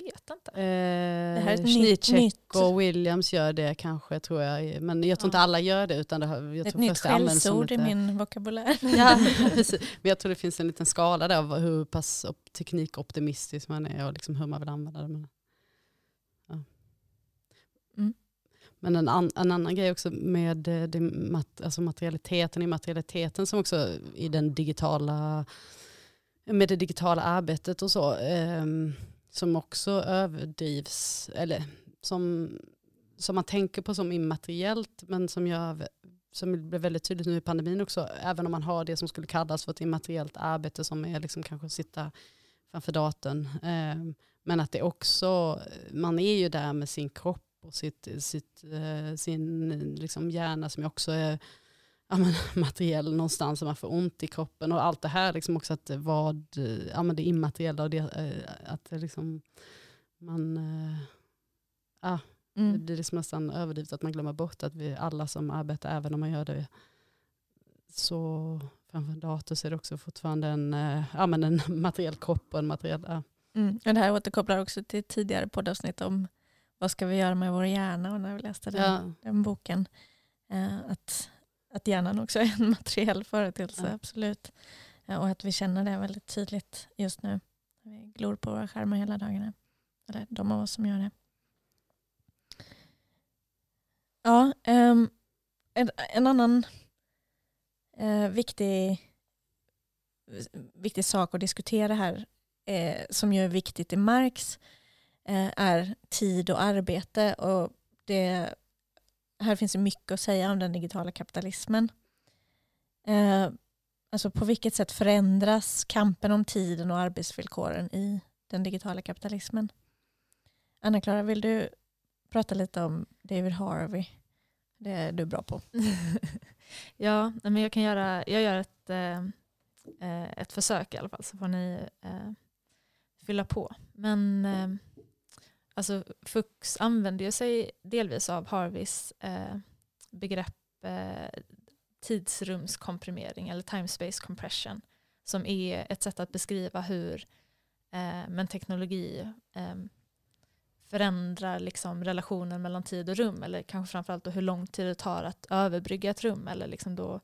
Vet inte. Eh, det här är ett nytt. och Williams gör det kanske tror jag. Men jag tror ja. inte alla gör det. Utan det, jag ett tror nytt skällsord i min vokabulär. ja, Men jag tror det finns en liten skala där av hur pass teknikoptimistisk man är och liksom hur man vill använda det. Men en, an, en, annan grej också med eh, det, mat, alltså materialiteten i materialiteten som också i den digitala, med det digitala arbetet och så, eh, som också överdrivs, eller som, som man tänker på som immateriellt, men som, jag, som blir väldigt tydligt nu i pandemin också, även om man har det som skulle kallas för ett immateriellt arbete som är liksom kanske att sitta framför datorn. Eh, men att det också, man är ju där med sin kropp och sitt, sitt, eh, sin liksom hjärna som också är ja, men, materiell någonstans, och man får ont i kroppen och allt det här. Liksom också att vad, ja, men det immateriella och det, eh, att det liksom, man, eh, ja, mm. det blir liksom nästan överdrivet att man glömmer bort att vi alla som arbetar, även om man gör det så framför en dator så är det också fortfarande en, ja, men en materiell kropp och en materiell... Ja. Mm. det här återkopplar också till tidigare poddavsnitt om vad ska vi göra med vår hjärna? Och när vi läste den, ja. den boken. Eh, att, att hjärnan också är en materiell företeelse, ja. absolut. Och att vi känner det väldigt tydligt just nu. Vi glor på våra skärmar hela dagarna. Eller de av oss som gör det. Ja, um, en, en, annan uh, viktig, viktig sak att diskutera här, eh, som ju är viktigt i Marx, Eh, är tid och arbete. Och det, här finns det mycket att säga om den digitala kapitalismen. Eh, alltså på vilket sätt förändras kampen om tiden och arbetsvillkoren i den digitala kapitalismen? Anna-Klara, vill du prata lite om David Harvey? Det är du bra på. ja, men jag kan göra, jag gör ett, eh, eh ett försök i alla fall så får ni eh, fylla på. Men eh, alltså FUX använder ju sig delvis av Harveys eh, begrepp eh, tidsrumskomprimering eller time space compression som är ett sätt att beskriva hur eh, men teknologi eh, förändrar liksom relationen mellan tid och rum eller kanske framförallt hur lång tid det tar att överbrygga ett rum eller liksom då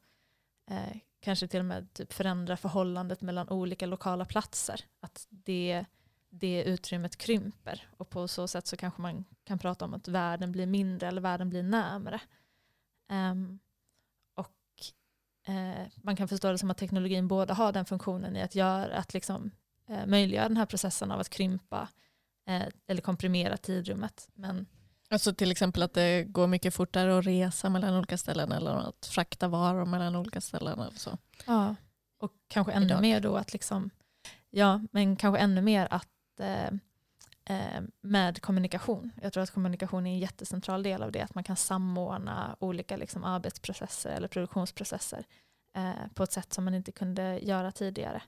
eh, kanske till och med typ förändra förhållandet mellan olika lokala platser. Att det det utrymmet krymper och på så sätt så kanske man kan prata om att världen blir mindre eller världen blir närmare. Um, och uh, man kan förstå det som att teknologin både har den funktionen i att, göra, att liksom, uh, möjliggöra den här processen av att krympa uh, eller komprimera tidrummet. Men, alltså till exempel att det går mycket fortare att resa mellan olika ställen eller att frakta varor mellan olika ställen. Eller så. Ja, och kanske ännu Idag. mer då att liksom, ja, men kanske ännu mer att Eh, eh, med kommunikation. Jag tror att kommunikation är en jättecentral del av det, att man kan samordna olika liksom, arbetsprocesser eller produktionsprocesser eh, på ett sätt som man inte kunde göra tidigare.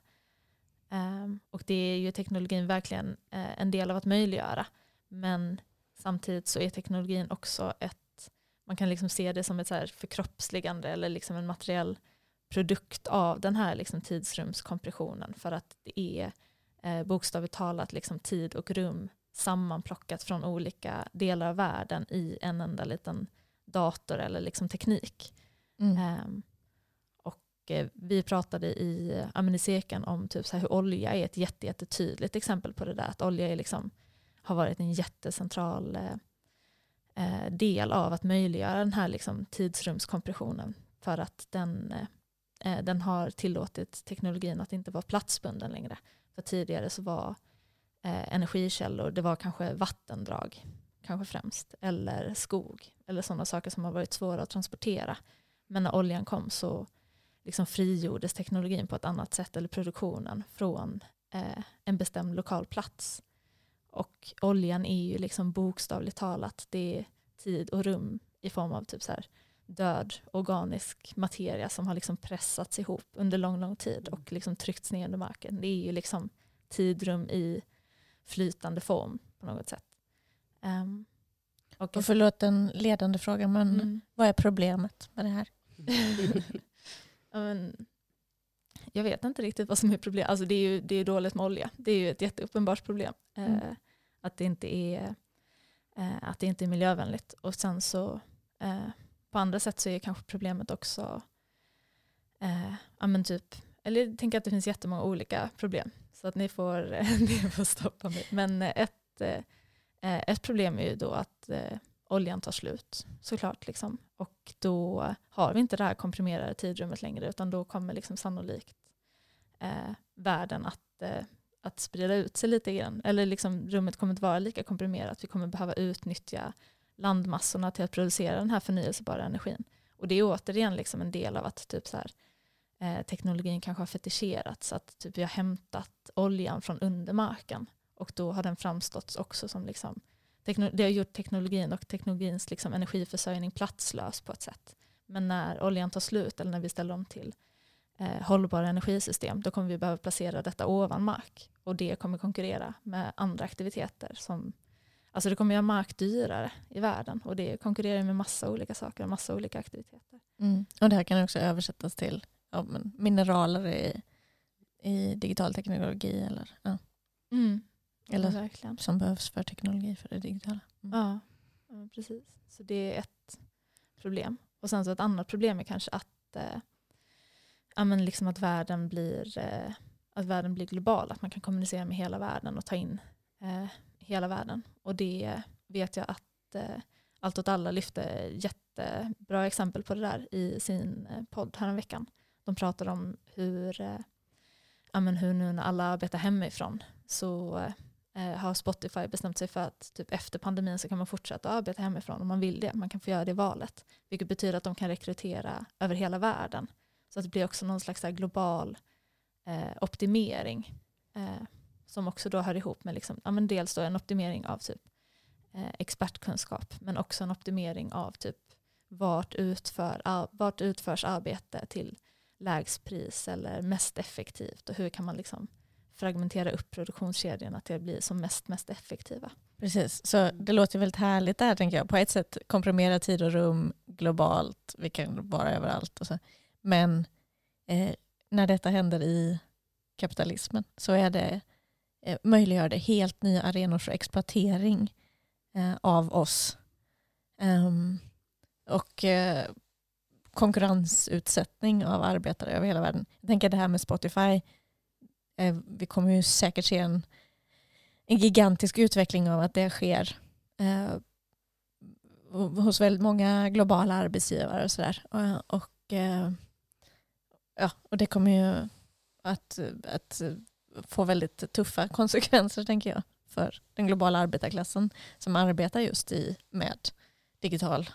Eh, och det är ju teknologin verkligen eh, en del av att möjliggöra. Men samtidigt så är teknologin också ett, man kan liksom se det som ett så här förkroppsligande eller liksom en materiell produkt av den här liksom tidsrumskompressionen för att det är eh, bokstavligt talat liksom tid och rum sammanplockat från olika delar av världen i en enda liten dator eller liksom teknik. Mm. Eh, och eh, vi pratade i Ammunisekan om typ så hur olja är ett jättetydligt exempel på det där. Att olja är liksom, har varit en jättecentral eh, eh, del av att möjliggöra den här liksom tidsrumskompressionen för att den, eh, den har tillåtit teknologin att inte vara platsbunden längre. För tidigare så var eh, energikällor, det var kanske vattendrag, kanske främst, eller skog, eller sådana saker som har varit svåra att transportera. Men när oljan kom så liksom frigjordes teknologin på ett annat sätt, eller produktionen, från eh, en bestämd lokal plats. Och oljan är ju liksom bokstavligt talat det är tid och rum i form av typ så här död organisk materia som har liksom pressats ihop under lång, lång tid och liksom tryckts ner under marken. Det är ju liksom tidrum i flytande form på något sätt. Um, och, och förlåt en ledande fråga, men mm. vad är problemet med det här? jag vet inte riktigt vad som är problemet. Alltså det är ju det är dåligt med olja. Det är ju ett jätteuppenbart problem. Mm. Eh, att, det inte är, eh, att det inte är miljövänligt. Och sen så eh, på andra sätt så är kanske problemet också, eh, ja men typ, eller jag tänker att det finns jättemånga olika problem. Så att ni får, ni får stoppa mig. Men ett, eh, ett problem är ju då att eh, oljan tar slut såklart. Liksom. Och då har vi inte det här komprimerade tidrummet längre utan då kommer liksom sannolikt eh, världen att, eh, att sprida ut sig lite grann. Eller liksom, rummet kommer inte vara lika komprimerat. Vi kommer behöva utnyttja landmassorna till att producera den här förnyelsebara energin. Och det är återigen liksom en del av att typ så här, eh, teknologin kanske har fetischerats. Att typ vi har hämtat oljan från undermarken och då har den framstått också som liksom, det har gjort teknologin och teknologins liksom energiförsörjning platslös på ett sätt. Men när oljan tar slut eller när vi ställer om till eh, hållbara energisystem då kommer vi behöva placera detta ovan mark och det kommer konkurrera med andra aktiviteter som Alltså det kommer göra mark dyrare i världen och det konkurrerar med massa olika saker och massa olika aktiviteter. Mm. Och det här kan också översättas till ja, mineraler i, i digital teknologi eller, ja. mm. eller ja, som behövs för teknologi för det digitala. Mm. Ja. ja, precis. Så det är ett problem. Och sen så ett annat problem är kanske att, eh, ja, men liksom att, världen blir, eh, att världen blir global, att man kan kommunicera med hela världen och ta in eh, hela världen. Och det vet jag att eh, Allt åt alla lyfte jättebra exempel på det där i sin eh, podd häromveckan. De pratade om hur, eh, ja, men hur nu när alla arbetar hemifrån så eh, har Spotify bestämt sig för att typ efter pandemin så kan man fortsätta arbeta hemifrån om man vill det. Man kan få göra det valet. Vilket betyder att de kan rekrytera över hela världen. Så att det blir också någon slags global eh, optimering. Eh, som också då hör ihop med liksom, ja, men dels då en optimering av typ, eh, expertkunskap men också en optimering av typ vart, utför, ar, vart utförs arbete till lägst pris eller mest effektivt och hur kan man liksom fragmentera upp produktionskedjorna till att bli som mest, mest effektiva. Precis, så det låter väldigt härligt där tänker jag. På ett sätt komprimera tid och rum globalt, vi kan vara överallt och så. Men eh, när detta händer i kapitalismen så är det eh, möjliggör det helt nya arenor för exploatering eh, av oss. Um, och eh, konkurrensutsättning av arbetare över hela världen. Jag tänker det här med Spotify, eh, vi kommer ju säkert se en, en gigantisk utveckling av att det sker eh, hos väldigt många globala arbetsgivare och sådär. Och, och, eh, ja, och det kommer ju att, att få väldigt tuffa konsekvenser tänker jag för den globala arbetarklassen som arbetar just i, med digital,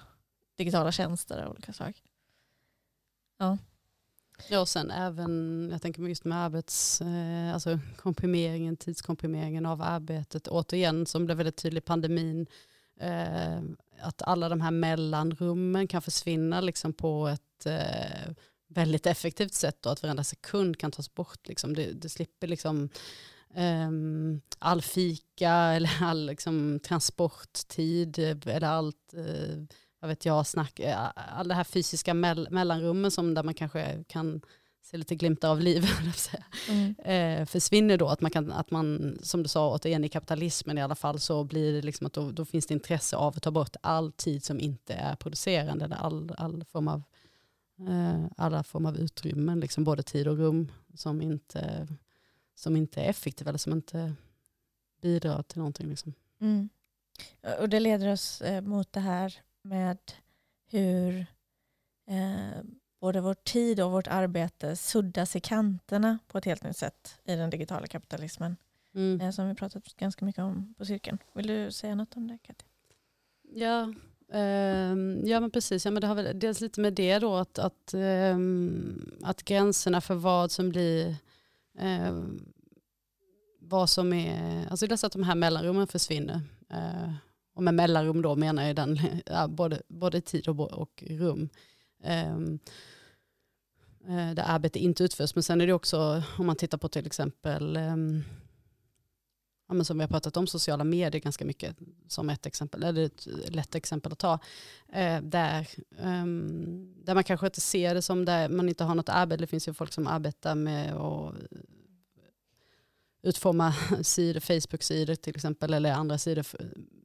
digitala tjänster och olika saker. Ja. Ja och sen även, jag tänker just med arbets, eh, alltså komprimeringen, tidskomprimeringen av arbetet. Återigen som blev väldigt tydlig i pandemin, eh, att alla de här mellanrummen kan försvinna liksom på ett eh, väldigt effektivt sätt och att varenda sekund kan tas bort. Liksom. Det, det slipper liksom um, all fika eller all liksom, transporttid eller allt, uh, vad vet jag, snack, uh, all det här fysiska mell mellanrummen som där man kanske kan se lite glimtar av liv mm. eh, försvinner då. Att man, kan, att man, som du sa, återigen i kapitalismen i alla fall, så blir det liksom att då, då finns det intresse av att ta bort all tid som inte är producerande, eller all, all form av Eh, alla former av utrymmen, liksom både tid och rum, som inte, som inte är effektiva eller som inte bidrar till någonting. Liksom. Mm. Och det leder oss eh, mot det här med hur eh, både vår tid och vårt arbete suddas i kanterna på ett helt nytt sätt i den digitala kapitalismen. Mm. Eh, som vi pratat ganska mycket om på cirkeln. Vill du säga något om det Katja? Ja, Ehm, ja men precis, ja, men det har väl dels lite med det då att, att, ehm, att gränserna för vad som blir ehm, vad som är, alltså det är så att de här mellanrummen försvinner. Och med mellanrum då menar jag den, ja, både, både tid och, och rum. Eh, där arbete inte utförs. Men sen är det också, om man tittar på till exempel, ja, men som vi har pratat om, sociala medier ganska mycket som ett exempel, eller ett lätt exempel att ta. eh, där, um, där man kanske inte ser det som där man inte har något arbete. Det finns ju folk som arbetar med att utforma sidor, Facebook-sidor till exempel, eller andra sidor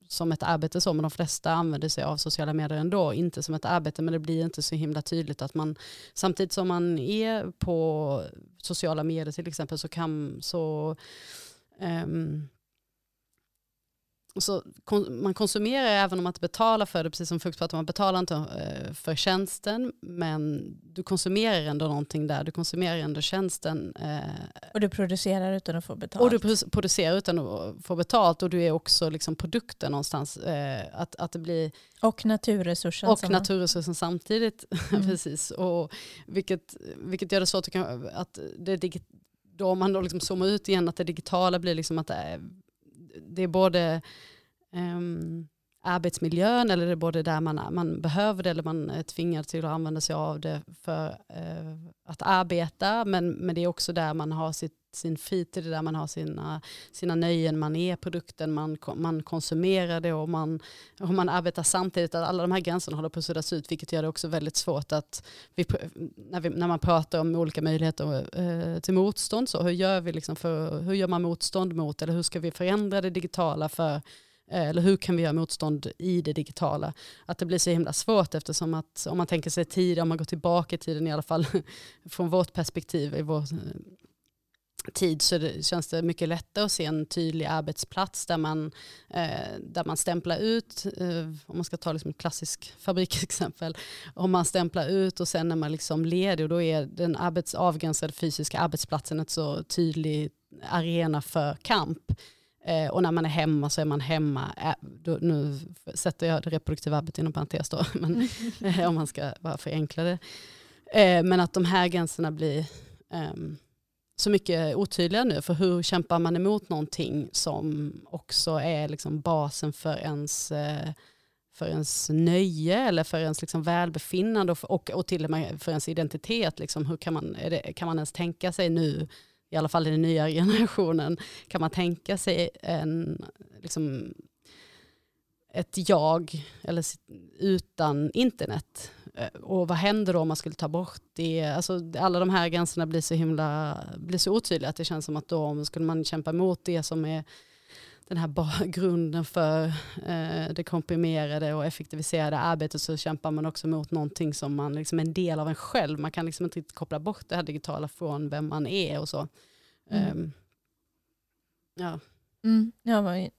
som ett arbete så, men de flesta använder sig av sociala medier ändå, inte som ett arbete, men det blir inte så himla tydligt att man, samtidigt som man är på sociala medier till exempel, så kan, så um, så man konsumerar även om man inte betalar för det, precis som Fuchs pratar man betalar inte eh, för tjänsten, men du konsumerar ändå någonting där, du konsumerar ändå tjänsten. Eh, och du producerar utan att få betalt. Och du producerar utan att få betalt och du är också liksom produkten någonstans. Eh, att, att det blir, och naturresursen. Och naturresursen samtidigt, mm. precis. Och vilket, vilket gör det svårt att, att det då om man då liksom zoomar ut igen, att det digitala blir liksom att det är det är både um, arbetsmiljön eller det är både där man, man behöver det eller man är tvingad till att använda sig av det för eh, att arbeta. Men, men det är också där man har sitt sin fritid, där man har sina, sina nöjen, man är produkten, man, man konsumerar det och man, och man arbetar samtidigt. Att alla de här gränserna håller på att suddas ut, vilket gör det också väldigt svårt att, vi, när, vi, när man pratar om olika möjligheter eh, till motstånd, så hur gör, vi liksom för, hur gör man motstånd mot, eller hur ska vi förändra det digitala för Eh, eller hur kan vi göra motstånd i det digitala? Att det blir så himla svårt eftersom att om man tänker sig tid, om man går tillbaka i tiden i alla fall från vårt perspektiv, i vår eh, tid så det, känns det mycket lättare att se en tydlig arbetsplats där man, eh, där man stämplar ut, eh, om man ska ta liksom ett klassiskt fabriksexempel, om man stämplar ut och sen när man liksom ledig och då är den arbets, avgränsade fysiska arbetsplatsen ett så tydlig arena för kamp. Eh, och när man är hemma så är man hemma, då, nu sätter jag det reproduktiva arbetet inom parentes då, men, eh, om man ska bara förenkla det. Eh, men att de här gränserna blir um, så mycket otydliga nu. För hur kämpar man emot någonting som också är liksom basen för ens, för ens nöje eller för ens liksom välbefinnande och, och, och till och med för ens identitet. Liksom, hur kan man, det, kan man ens tänka sig nu, i alla fall i den nya generationen, kan man tänka sig en, liksom, ett jag eller utan internet? Eh, och vad händer då om man skulle ta bort det? Alltså, alla de här gränserna blir så himla blir så otydliga att det känns som att då skulle man kämpa emot det som är den här grunden för eh, det komprimerade och effektiviserade arbetet så kämpar man också mot någonting som man liksom är en del av en själv. Man kan liksom inte riktigt koppla bort det här digitala från vem man är och så. Mm. Um, ja. Mm, ja,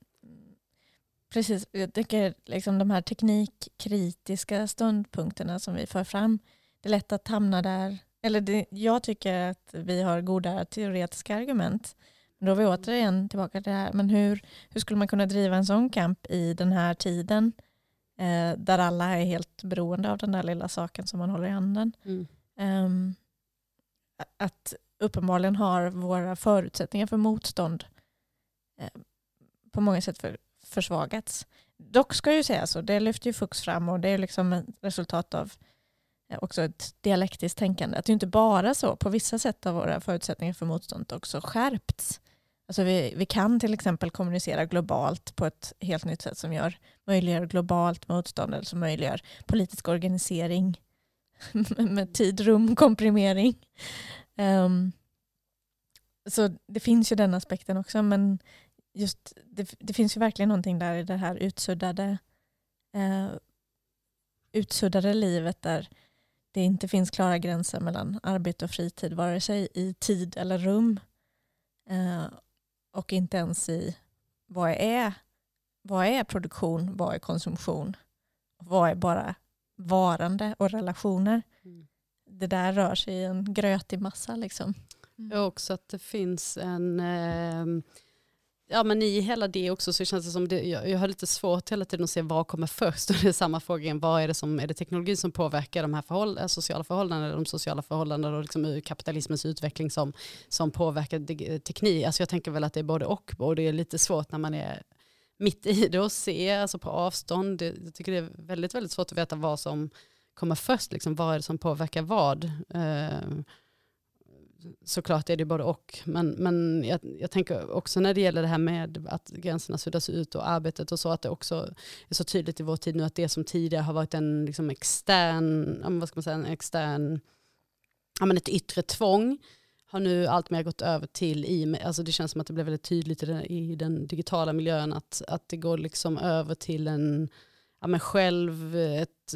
Precis, jag tycker liksom de här teknikkritiska ståndpunkterna som vi för fram, det är lätt att hamna där. Eller det, jag tycker att vi har goda teoretiska argument. Då är vi återigen tillbaka till det här, men hur, hur skulle man kunna driva en sån kamp i den här tiden eh, där alla är helt beroende av den där lilla saken som man håller i handen. Mm. Um, att uppenbarligen har våra förutsättningar för motstånd eh, på många sätt för, försvagats. Dock ska ju säga så, det lyfter ju Fuchs fram och det är liksom ett resultat av eh, också ett dialektiskt tänkande. Att det är inte bara så, på vissa sätt har våra förutsättningar för motstånd också skärpts. Alltså vi, vi kan till exempel kommunicera globalt på ett helt nytt sätt som gör, möjliggör globalt motstånd eller som möjliggör politisk organisering med tid, rum, komprimering. Um, så det finns ju den aspekten också men just, det, det, finns ju verkligen någonting där i det här utsuddade, uh, utsuddade livet där det inte finns klara gränser mellan arbete och fritid, vare sig i tid eller rum. Uh, och inte ens i vad är, vad är produktion, vad är konsumtion, vad är bara varande och relationer. Mm. Det där rör sig i en grötig massa. Liksom. Mm. också att det finns en eh, ja, men i hela det också så känns det som det, jag, jag har lite svårt hela tiden att se vad kommer först. Och det är samma fråga igen, vad är det som är det teknologin som påverkar de här förhåll, eh, sociala förhållandena, de sociala förhållandena och liksom kapitalismens utveckling som, som påverkar eh, teknik. Alltså jag tänker väl att det är både och, och det är lite svårt när man är mitt i det och se, alltså på avstånd. Det, jag tycker det är väldigt, väldigt svårt att veta vad som kommer först, liksom, vad är det som påverkar vad. Uh, såklart är det både och. Men, men jag, jag, tänker också när det gäller det här med att gränserna suddas ut och arbetet och så, att det också är så tydligt i vår tid nu att det som tidigare har varit en liksom extern, vad ska man säga, en extern, ja, men ett yttre tvång, har nu alltmer gått över till, i, alltså det känns som att det blev väldigt tydligt i den, i den digitala miljön, att, att det går liksom över till en ja, men själv, ett,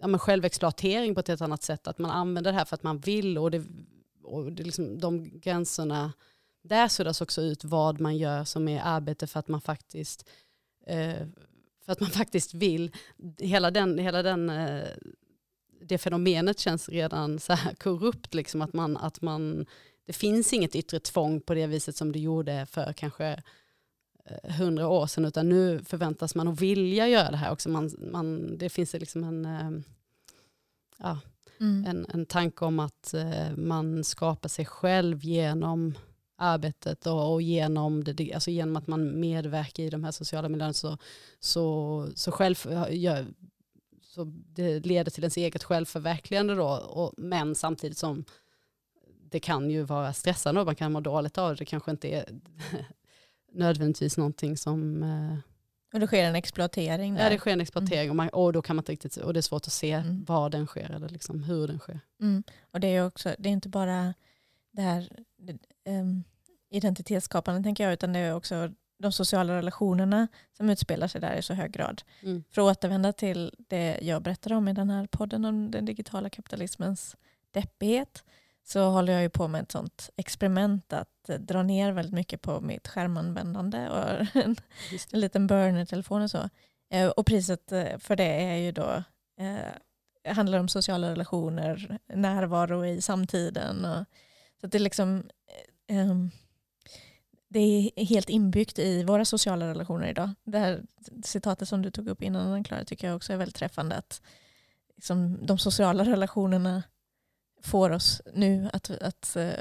ja, men självexploatering på ett helt annat sätt. Att man använder det här för att man vill och det och det liksom, de gränserna, där suddas också ut vad man gör som är arbete för att man faktiskt, eh, för att man faktiskt vill. Hela, den, hela den, eh, det fenomenet känns redan så här korrupt, liksom, att man, att man, det finns inget yttre tvång på det viset som det gjorde för kanske eh, hundra år sedan, utan nu förväntas man att vilja göra det här också. Man, man, det finns liksom en, eh, ja, Mm. En, en tanke om att eh, man skapar sig själv genom arbetet och, och genom, det, alltså genom att man medverkar i de här sociala miljöerna så, så, så, själv, ja, så det leder till ens eget självförverkligande då, och, men samtidigt som det kan ju vara stressande och man kan må dåligt av det. Det kanske inte är nödvändigtvis någonting som eh, och det sker en exploatering där. Ja, det sker en exploatering och, man, och, då kan man inte riktigt, och det är svårt att se mm. var den sker eller liksom hur den sker. Mm. Och det är också, det är inte bara det här um, identitetsskapande tänker jag, utan det är också de sociala relationerna som utspelar sig där i så hög grad. Mm. För att återvända till det jag berättade om i den här podden om den digitala kapitalismens deppighet, så håller jag ju på med ett sånt experiment att dra ner väldigt mycket på mitt skärmanvändande och en, en liten burner-telefon och så. Eh, och priset eh, för det är ju då eh, handlar om sociala relationer, närvaro i samtiden. Och, så det är liksom eh, ehm, det är helt inbyggt i våra sociala relationer idag. Det här citatet som du tog upp innan Klara tycker jag också är väldigt träffande. Att liksom, de sociala relationerna får oss nu att, att uh,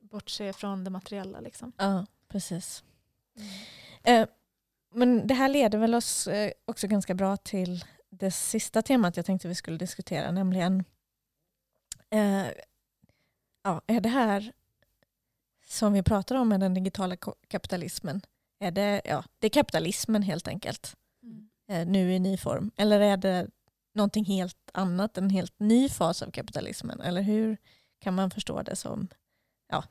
bortse från det materiella. Liksom. Ja, precis. Mm. Uh, men det här leder väl oss uh, också ganska bra till det sista temat jag tänkte vi skulle diskutera, nämligen ja, är det här som vi pratar om med den digitala kapitalismen, är det, ja, det är kapitalismen helt enkelt, mm. nu i ny form, eller är det någonting helt annat, en helt ny fas av kapitalismen? Eller hur kan man förstå det som ja,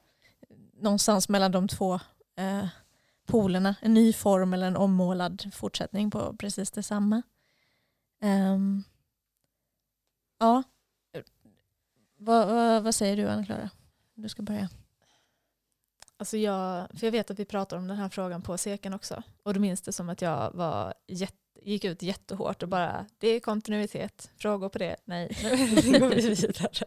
någonstans mellan de två eh, polerna? En ny form eller en ommålad fortsättning på precis detsamma. Um, ja, vad, vad, vad, säger du Anna-Klara? Du ska börja. Alltså jag, för jag vet att vi pratar om den här frågan på Seken också. Och då minns det som att jag var jätte gick ut jättehårt och bara det är kontinuitet, frågor på det, nej, nu går vi vidare.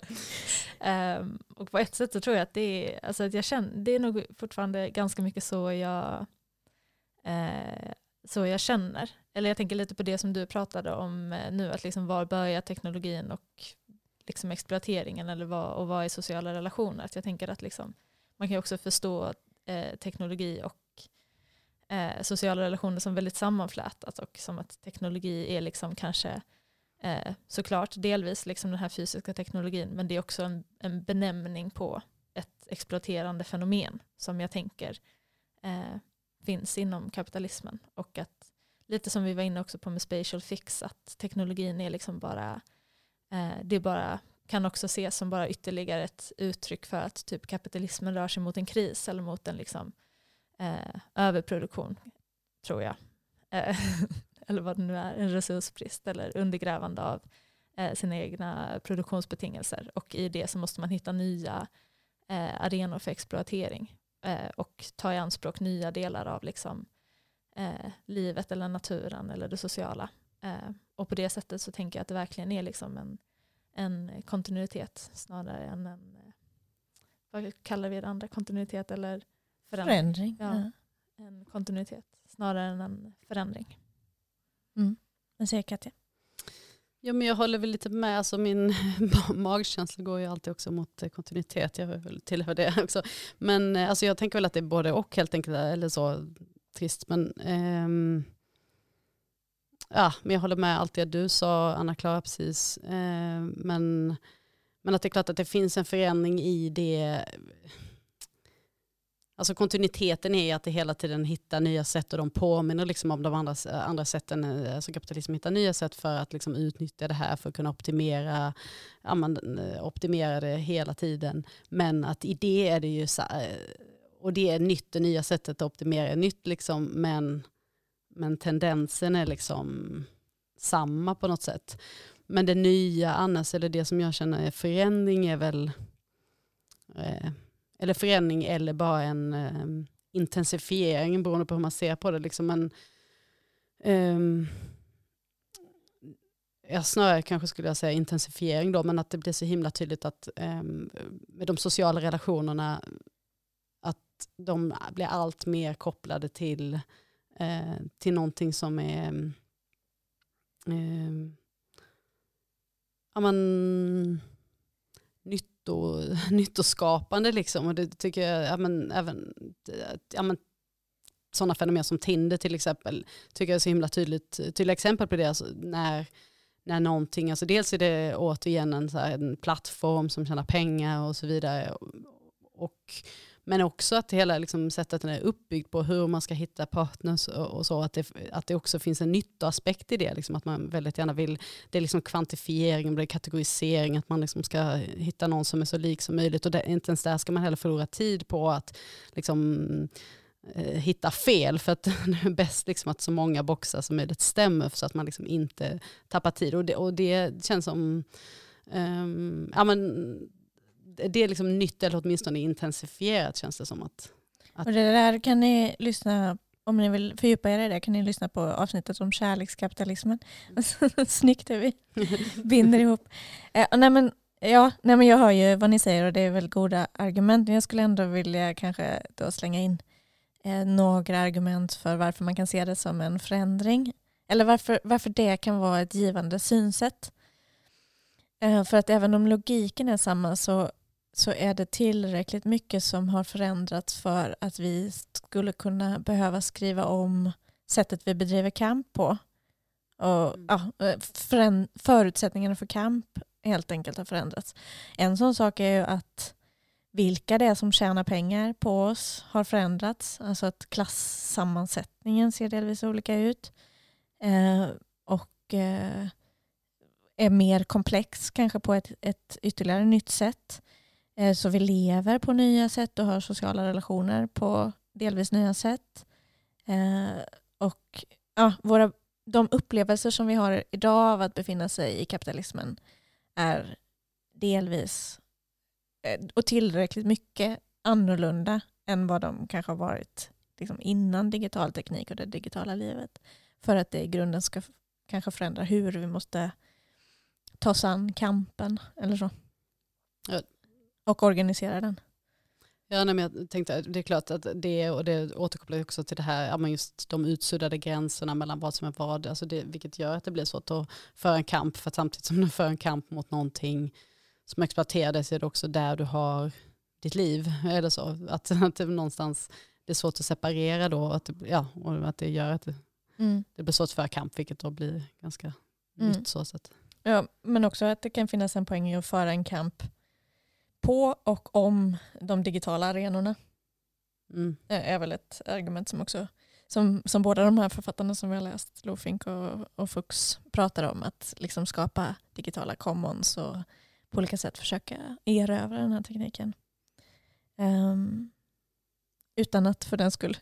Um, och på ett sätt så tror jag att det är, alltså att jag känner, det är nog fortfarande ganska mycket så jag, uh, så jag känner. Eller jag tänker lite på det som du pratade om uh, nu, att liksom var börjar teknologin och liksom exploateringen eller vad, och vad är sociala relationer? Att jag tänker att liksom, man kan också förstå uh, teknologi och eh, sociala relationer som väldigt sammanflätat och som att teknologi är liksom kanske eh, såklart delvis liksom den här fysiska teknologin men det är också en, en benämning på ett exploaterande fenomen som jag tänker eh, finns inom kapitalismen. Och att lite som vi var inne också på med spatial fix att teknologin är liksom bara eh, det är bara kan också ses som bara ytterligare ett uttryck för att typ kapitalismen rör sig mot en kris eller mot en liksom eh, överproduktion, tror jag. Eh, eller vad det nu är, en resursbrist eller undergrävande av eh, sina egna produktionsbetingelser. Och i det så måste man hitta nya eh, arenor för exploatering eh, och ta i anspråk nya delar av liksom, eh, livet eller naturen eller det sociala. Eh, och på det sättet så tänker jag att det verkligen är liksom en, en kontinuitet snarare än en, eh, vad kallar vi det andra, kontinuitet eller förändring. förändring ja. en kontinuitet snarare än en förändring. Mm. Vad säger Katja? Ja, men jag håller väl lite med. Alltså min magkänsla går ju alltid också mot eh, kontinuitet. Jag tillhör det också. Men eh, alltså jag tänker väl att det är både och helt enkelt. Eller så trist. Men, ehm, ja, men jag håller med allt det du sa, Anna-Klara, precis. Ehm, men, men att det är klart att det finns en förändring i det Alltså kontinuiteten är att det hela tiden hittar nya sätt och de påminner liksom om de andra, eh, andra sätten. Eh, alltså kapitalismen hittar nya sätt för att liksom utnyttja det här för att kunna optimera, ja, man, eh, optimera det hela tiden. Men att i det är det ju, så, och det är nytt, det nya sättet att optimera är nytt liksom, men, men tendensen är liksom samma på något sätt. Men det nya annars, eller det som jag känner är förändring är väl eh, eller förändring eller bara en um, intensifiering beroende på hur man ser på det. Liksom en, um, ehm, ja, snarare kanske skulle jag säga intensifiering då, men att det blir så himla tydligt att um, med de sociala relationerna att de blir allt mer kopplade till, uh, till någonting som är um, ja, man, nytto, nyttoskapande. Liksom. Och det tycker jag, ja, men, även ja, men, sådana fenomen som Tinder till exempel, tycker jag är så himla tydligt, tydliga exempel på det. Alltså, när, när någonting, alltså dels är det återigen en, så här, en plattform som tjänar pengar och så vidare. Och men också att hela liksom, sättet är uppbyggt på hur man ska hitta partners och, och så. Att det, att det också finns en nyttoaspekt i det. Liksom, att man väldigt gärna vill, det är liksom kvantifiering, det är kategorisering, att man liksom ska hitta någon som är så lik som möjligt. Och det, inte ens där ska man heller förlora tid på att liksom, eh, hitta fel. För att det är bäst liksom att så många boxar som möjligt stämmer så att man liksom inte tappar tid. Och det, och det känns som um, ja, men, det är liksom nytt eller åtminstone intensifierat känns det som. att, att... Och det där kan ni lyssna om ni vill fördjupa er i det kan ni lyssna på avsnittet om kärlekskapitalismen. Mm. Snyggt hur vi binder ihop. Eh, nej men, ja, nej men jag hör ju vad ni säger och det är väl goda argument. Men jag skulle ändå vilja kanske då slänga in eh, några argument för varför man kan se det som en förändring. Eller varför, varför det kan vara ett givande synsätt. Eh, för att även om logiken är samma så så är det tillräckligt mycket som har förändrats för att vi skulle kunna behöva skriva om sättet vi bedriver kamp på. Och, mm. ja, eh, förutsättningarna för kamp helt enkelt har förändrats. En sån sak är ju att vilka det är som tjänar pengar på oss har förändrats. Alltså att klassammansättningen ser delvis olika ut. Eh, och eh, är mer komplex kanske på ett, ett ytterligare nytt sätt. Eh, så vi lever på nya sätt och har sociala relationer på delvis nya sätt. Eh, och ja, våra, de upplevelser som vi har idag av att befinna sig i kapitalismen är delvis eh, och tillräckligt mycket annorlunda än vad de kanske har varit liksom innan digital teknik och det digitala livet. För att det i grunden ska kanske förändra hur vi måste ta oss an kampen eller så. Och organisera den. Ja, nej, men jag tänkte, det är klart att det, och det återkopplar också till det här, just de utsuddade gränserna mellan vad som är vad, alltså det, vilket gör att det blir svårt att föra en kamp, för samtidigt som du för en kamp mot någonting som så är det också där du har ditt liv. Det så? Att, att det någonstans det är svårt att separera då, att ja, och att det gör att det, mm. det blir svårt att föra kamp, vilket då blir ganska mm. nytt. Så sätt. Ja, men också att det kan finnas en poäng i att föra en kamp på och om de digitala arenorna. Mm. är väl ett argument som också som, som båda de här författarna som vi har läst, Lofink och, och Fuchs, pratar om. Att liksom skapa digitala commons och på olika sätt försöka erövra den här tekniken. Um, utan att för den skull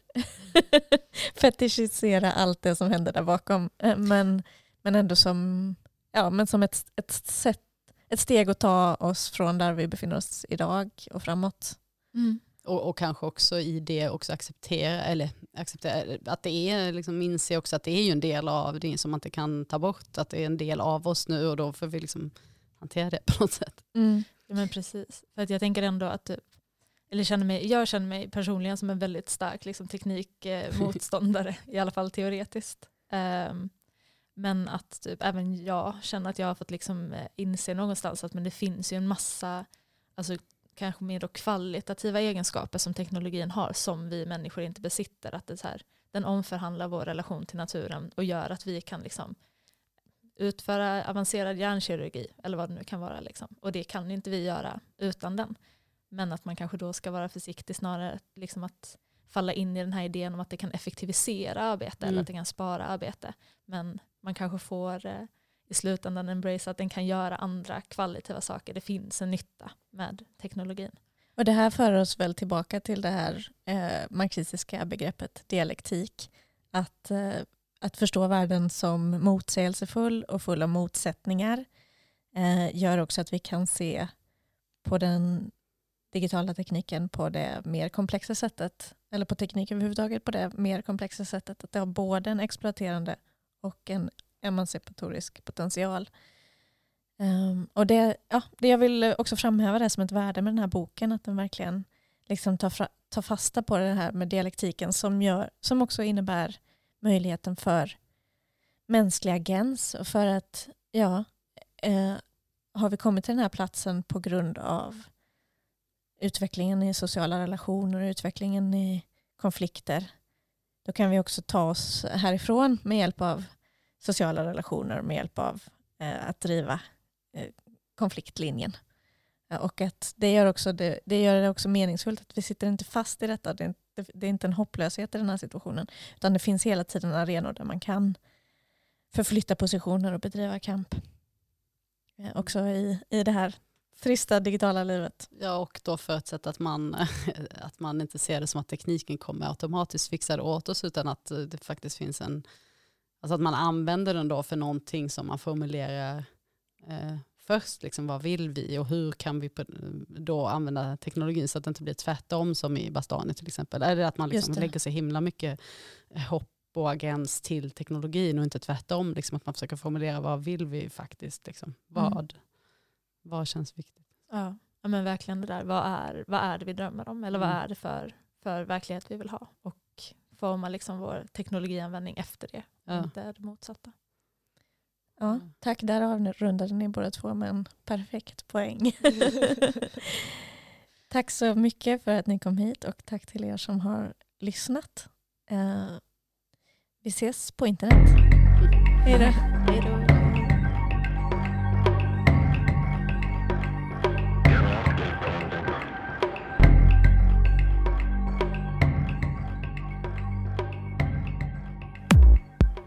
fetischisera allt det som händer där bakom. Eh, men, men ändå som, ja, men som ett, ett sätt ett steg att ta oss från där vi befinner oss idag och framåt. Mm. Och, och, kanske också i det också acceptera, eller acceptera, att det är, liksom inse också att det är ju en del av det som man inte kan ta bort, att det är en del av oss nu och då får vi liksom hantera det på något sätt. Mm. Ja, men precis, för att jag tänker ändå att eller känner mig, jag känner mig personligen som en väldigt stark liksom, teknikmotståndare, i alla fall teoretiskt. Um, men att typ, även jag känner att jag har fått liksom, eh, inse någonstans att men det finns ju en massa alltså, kanske mer då kvalitativa egenskaper som teknologin har som vi människor inte besitter. Att det så här, den omförhandlar vår relation till naturen och gör att vi kan liksom, utföra avancerad hjärnkirurgi eller vad det nu kan vara. Liksom. Och det kan inte vi göra utan den. Men att man kanske då ska vara försiktig snarare liksom att falla in i den här idén om att det kan effektivisera arbete mm. eller att det kan spara arbete. Men man kanske får eh, i slutändan embrace att den kan göra andra kvalitativa saker. Det finns en nytta med teknologin. Och det här för oss väl tillbaka till det här eh, marxistiska begreppet dialektik. Att, eh, att förstå världen som motsägelsefull och full av motsättningar eh, gör också att vi kan se på den digitala tekniken på det mer komplexa sättet, eller på teknik överhuvudtaget på det mer komplexa sättet, att det har både en exploaterande och en emancipatorisk potential. Um, och det, ja, det jag vill också framhäva det som ett värde med den här boken, att den verkligen liksom tar, fra, tar fasta på det här med dialektiken som, gör, som också innebär möjligheten för mänsklig agens och för att ja, eh, har vi kommit till den här platsen på grund av utvecklingen i sociala relationer och utvecklingen i konflikter, då kan vi också ta oss härifrån med hjälp av sociala relationer, med hjälp av eh, att driva eh, konfliktlinjen. Eh, och att det gör, också det, det gör det också meningsfullt att vi sitter inte fast i detta. Det är, inte, det är inte en hopplöshet i den här situationen. Utan det finns hela tiden arenor där man kan förflytta positioner och bedriva kamp. Eh, också i, i det här trista digitala livet. Ja, och då förutsatt att man, att man inte ser det som att tekniken kommer automatiskt fixa det åt oss, utan att det faktiskt finns en, alltså att man använder den då för någonting som man formulerar eh, först, liksom, vad vill vi och hur kan vi då använda teknologin så att det inte blir tvärtom som i Bastani till exempel. Eller att man liksom lägger sig himla mycket hopp och agens till teknologin och inte tvärtom. Liksom att man försöker formulera vad vill vi faktiskt. Liksom. Vad, mm. Vad känns viktigt? Ja, ja men verkligen det där. Vad är, vad är det vi drömmer om? Eller mm. vad är det för, för verklighet vi vill ha? Och forma liksom vår teknologianvändning efter det. Ja. Inte det motsatta. Ja, tack. Där avrundade ni båda två med en perfekt poäng. tack så mycket för att ni kom hit och tack till er som har lyssnat. Uh, vi ses på internet. Hej då.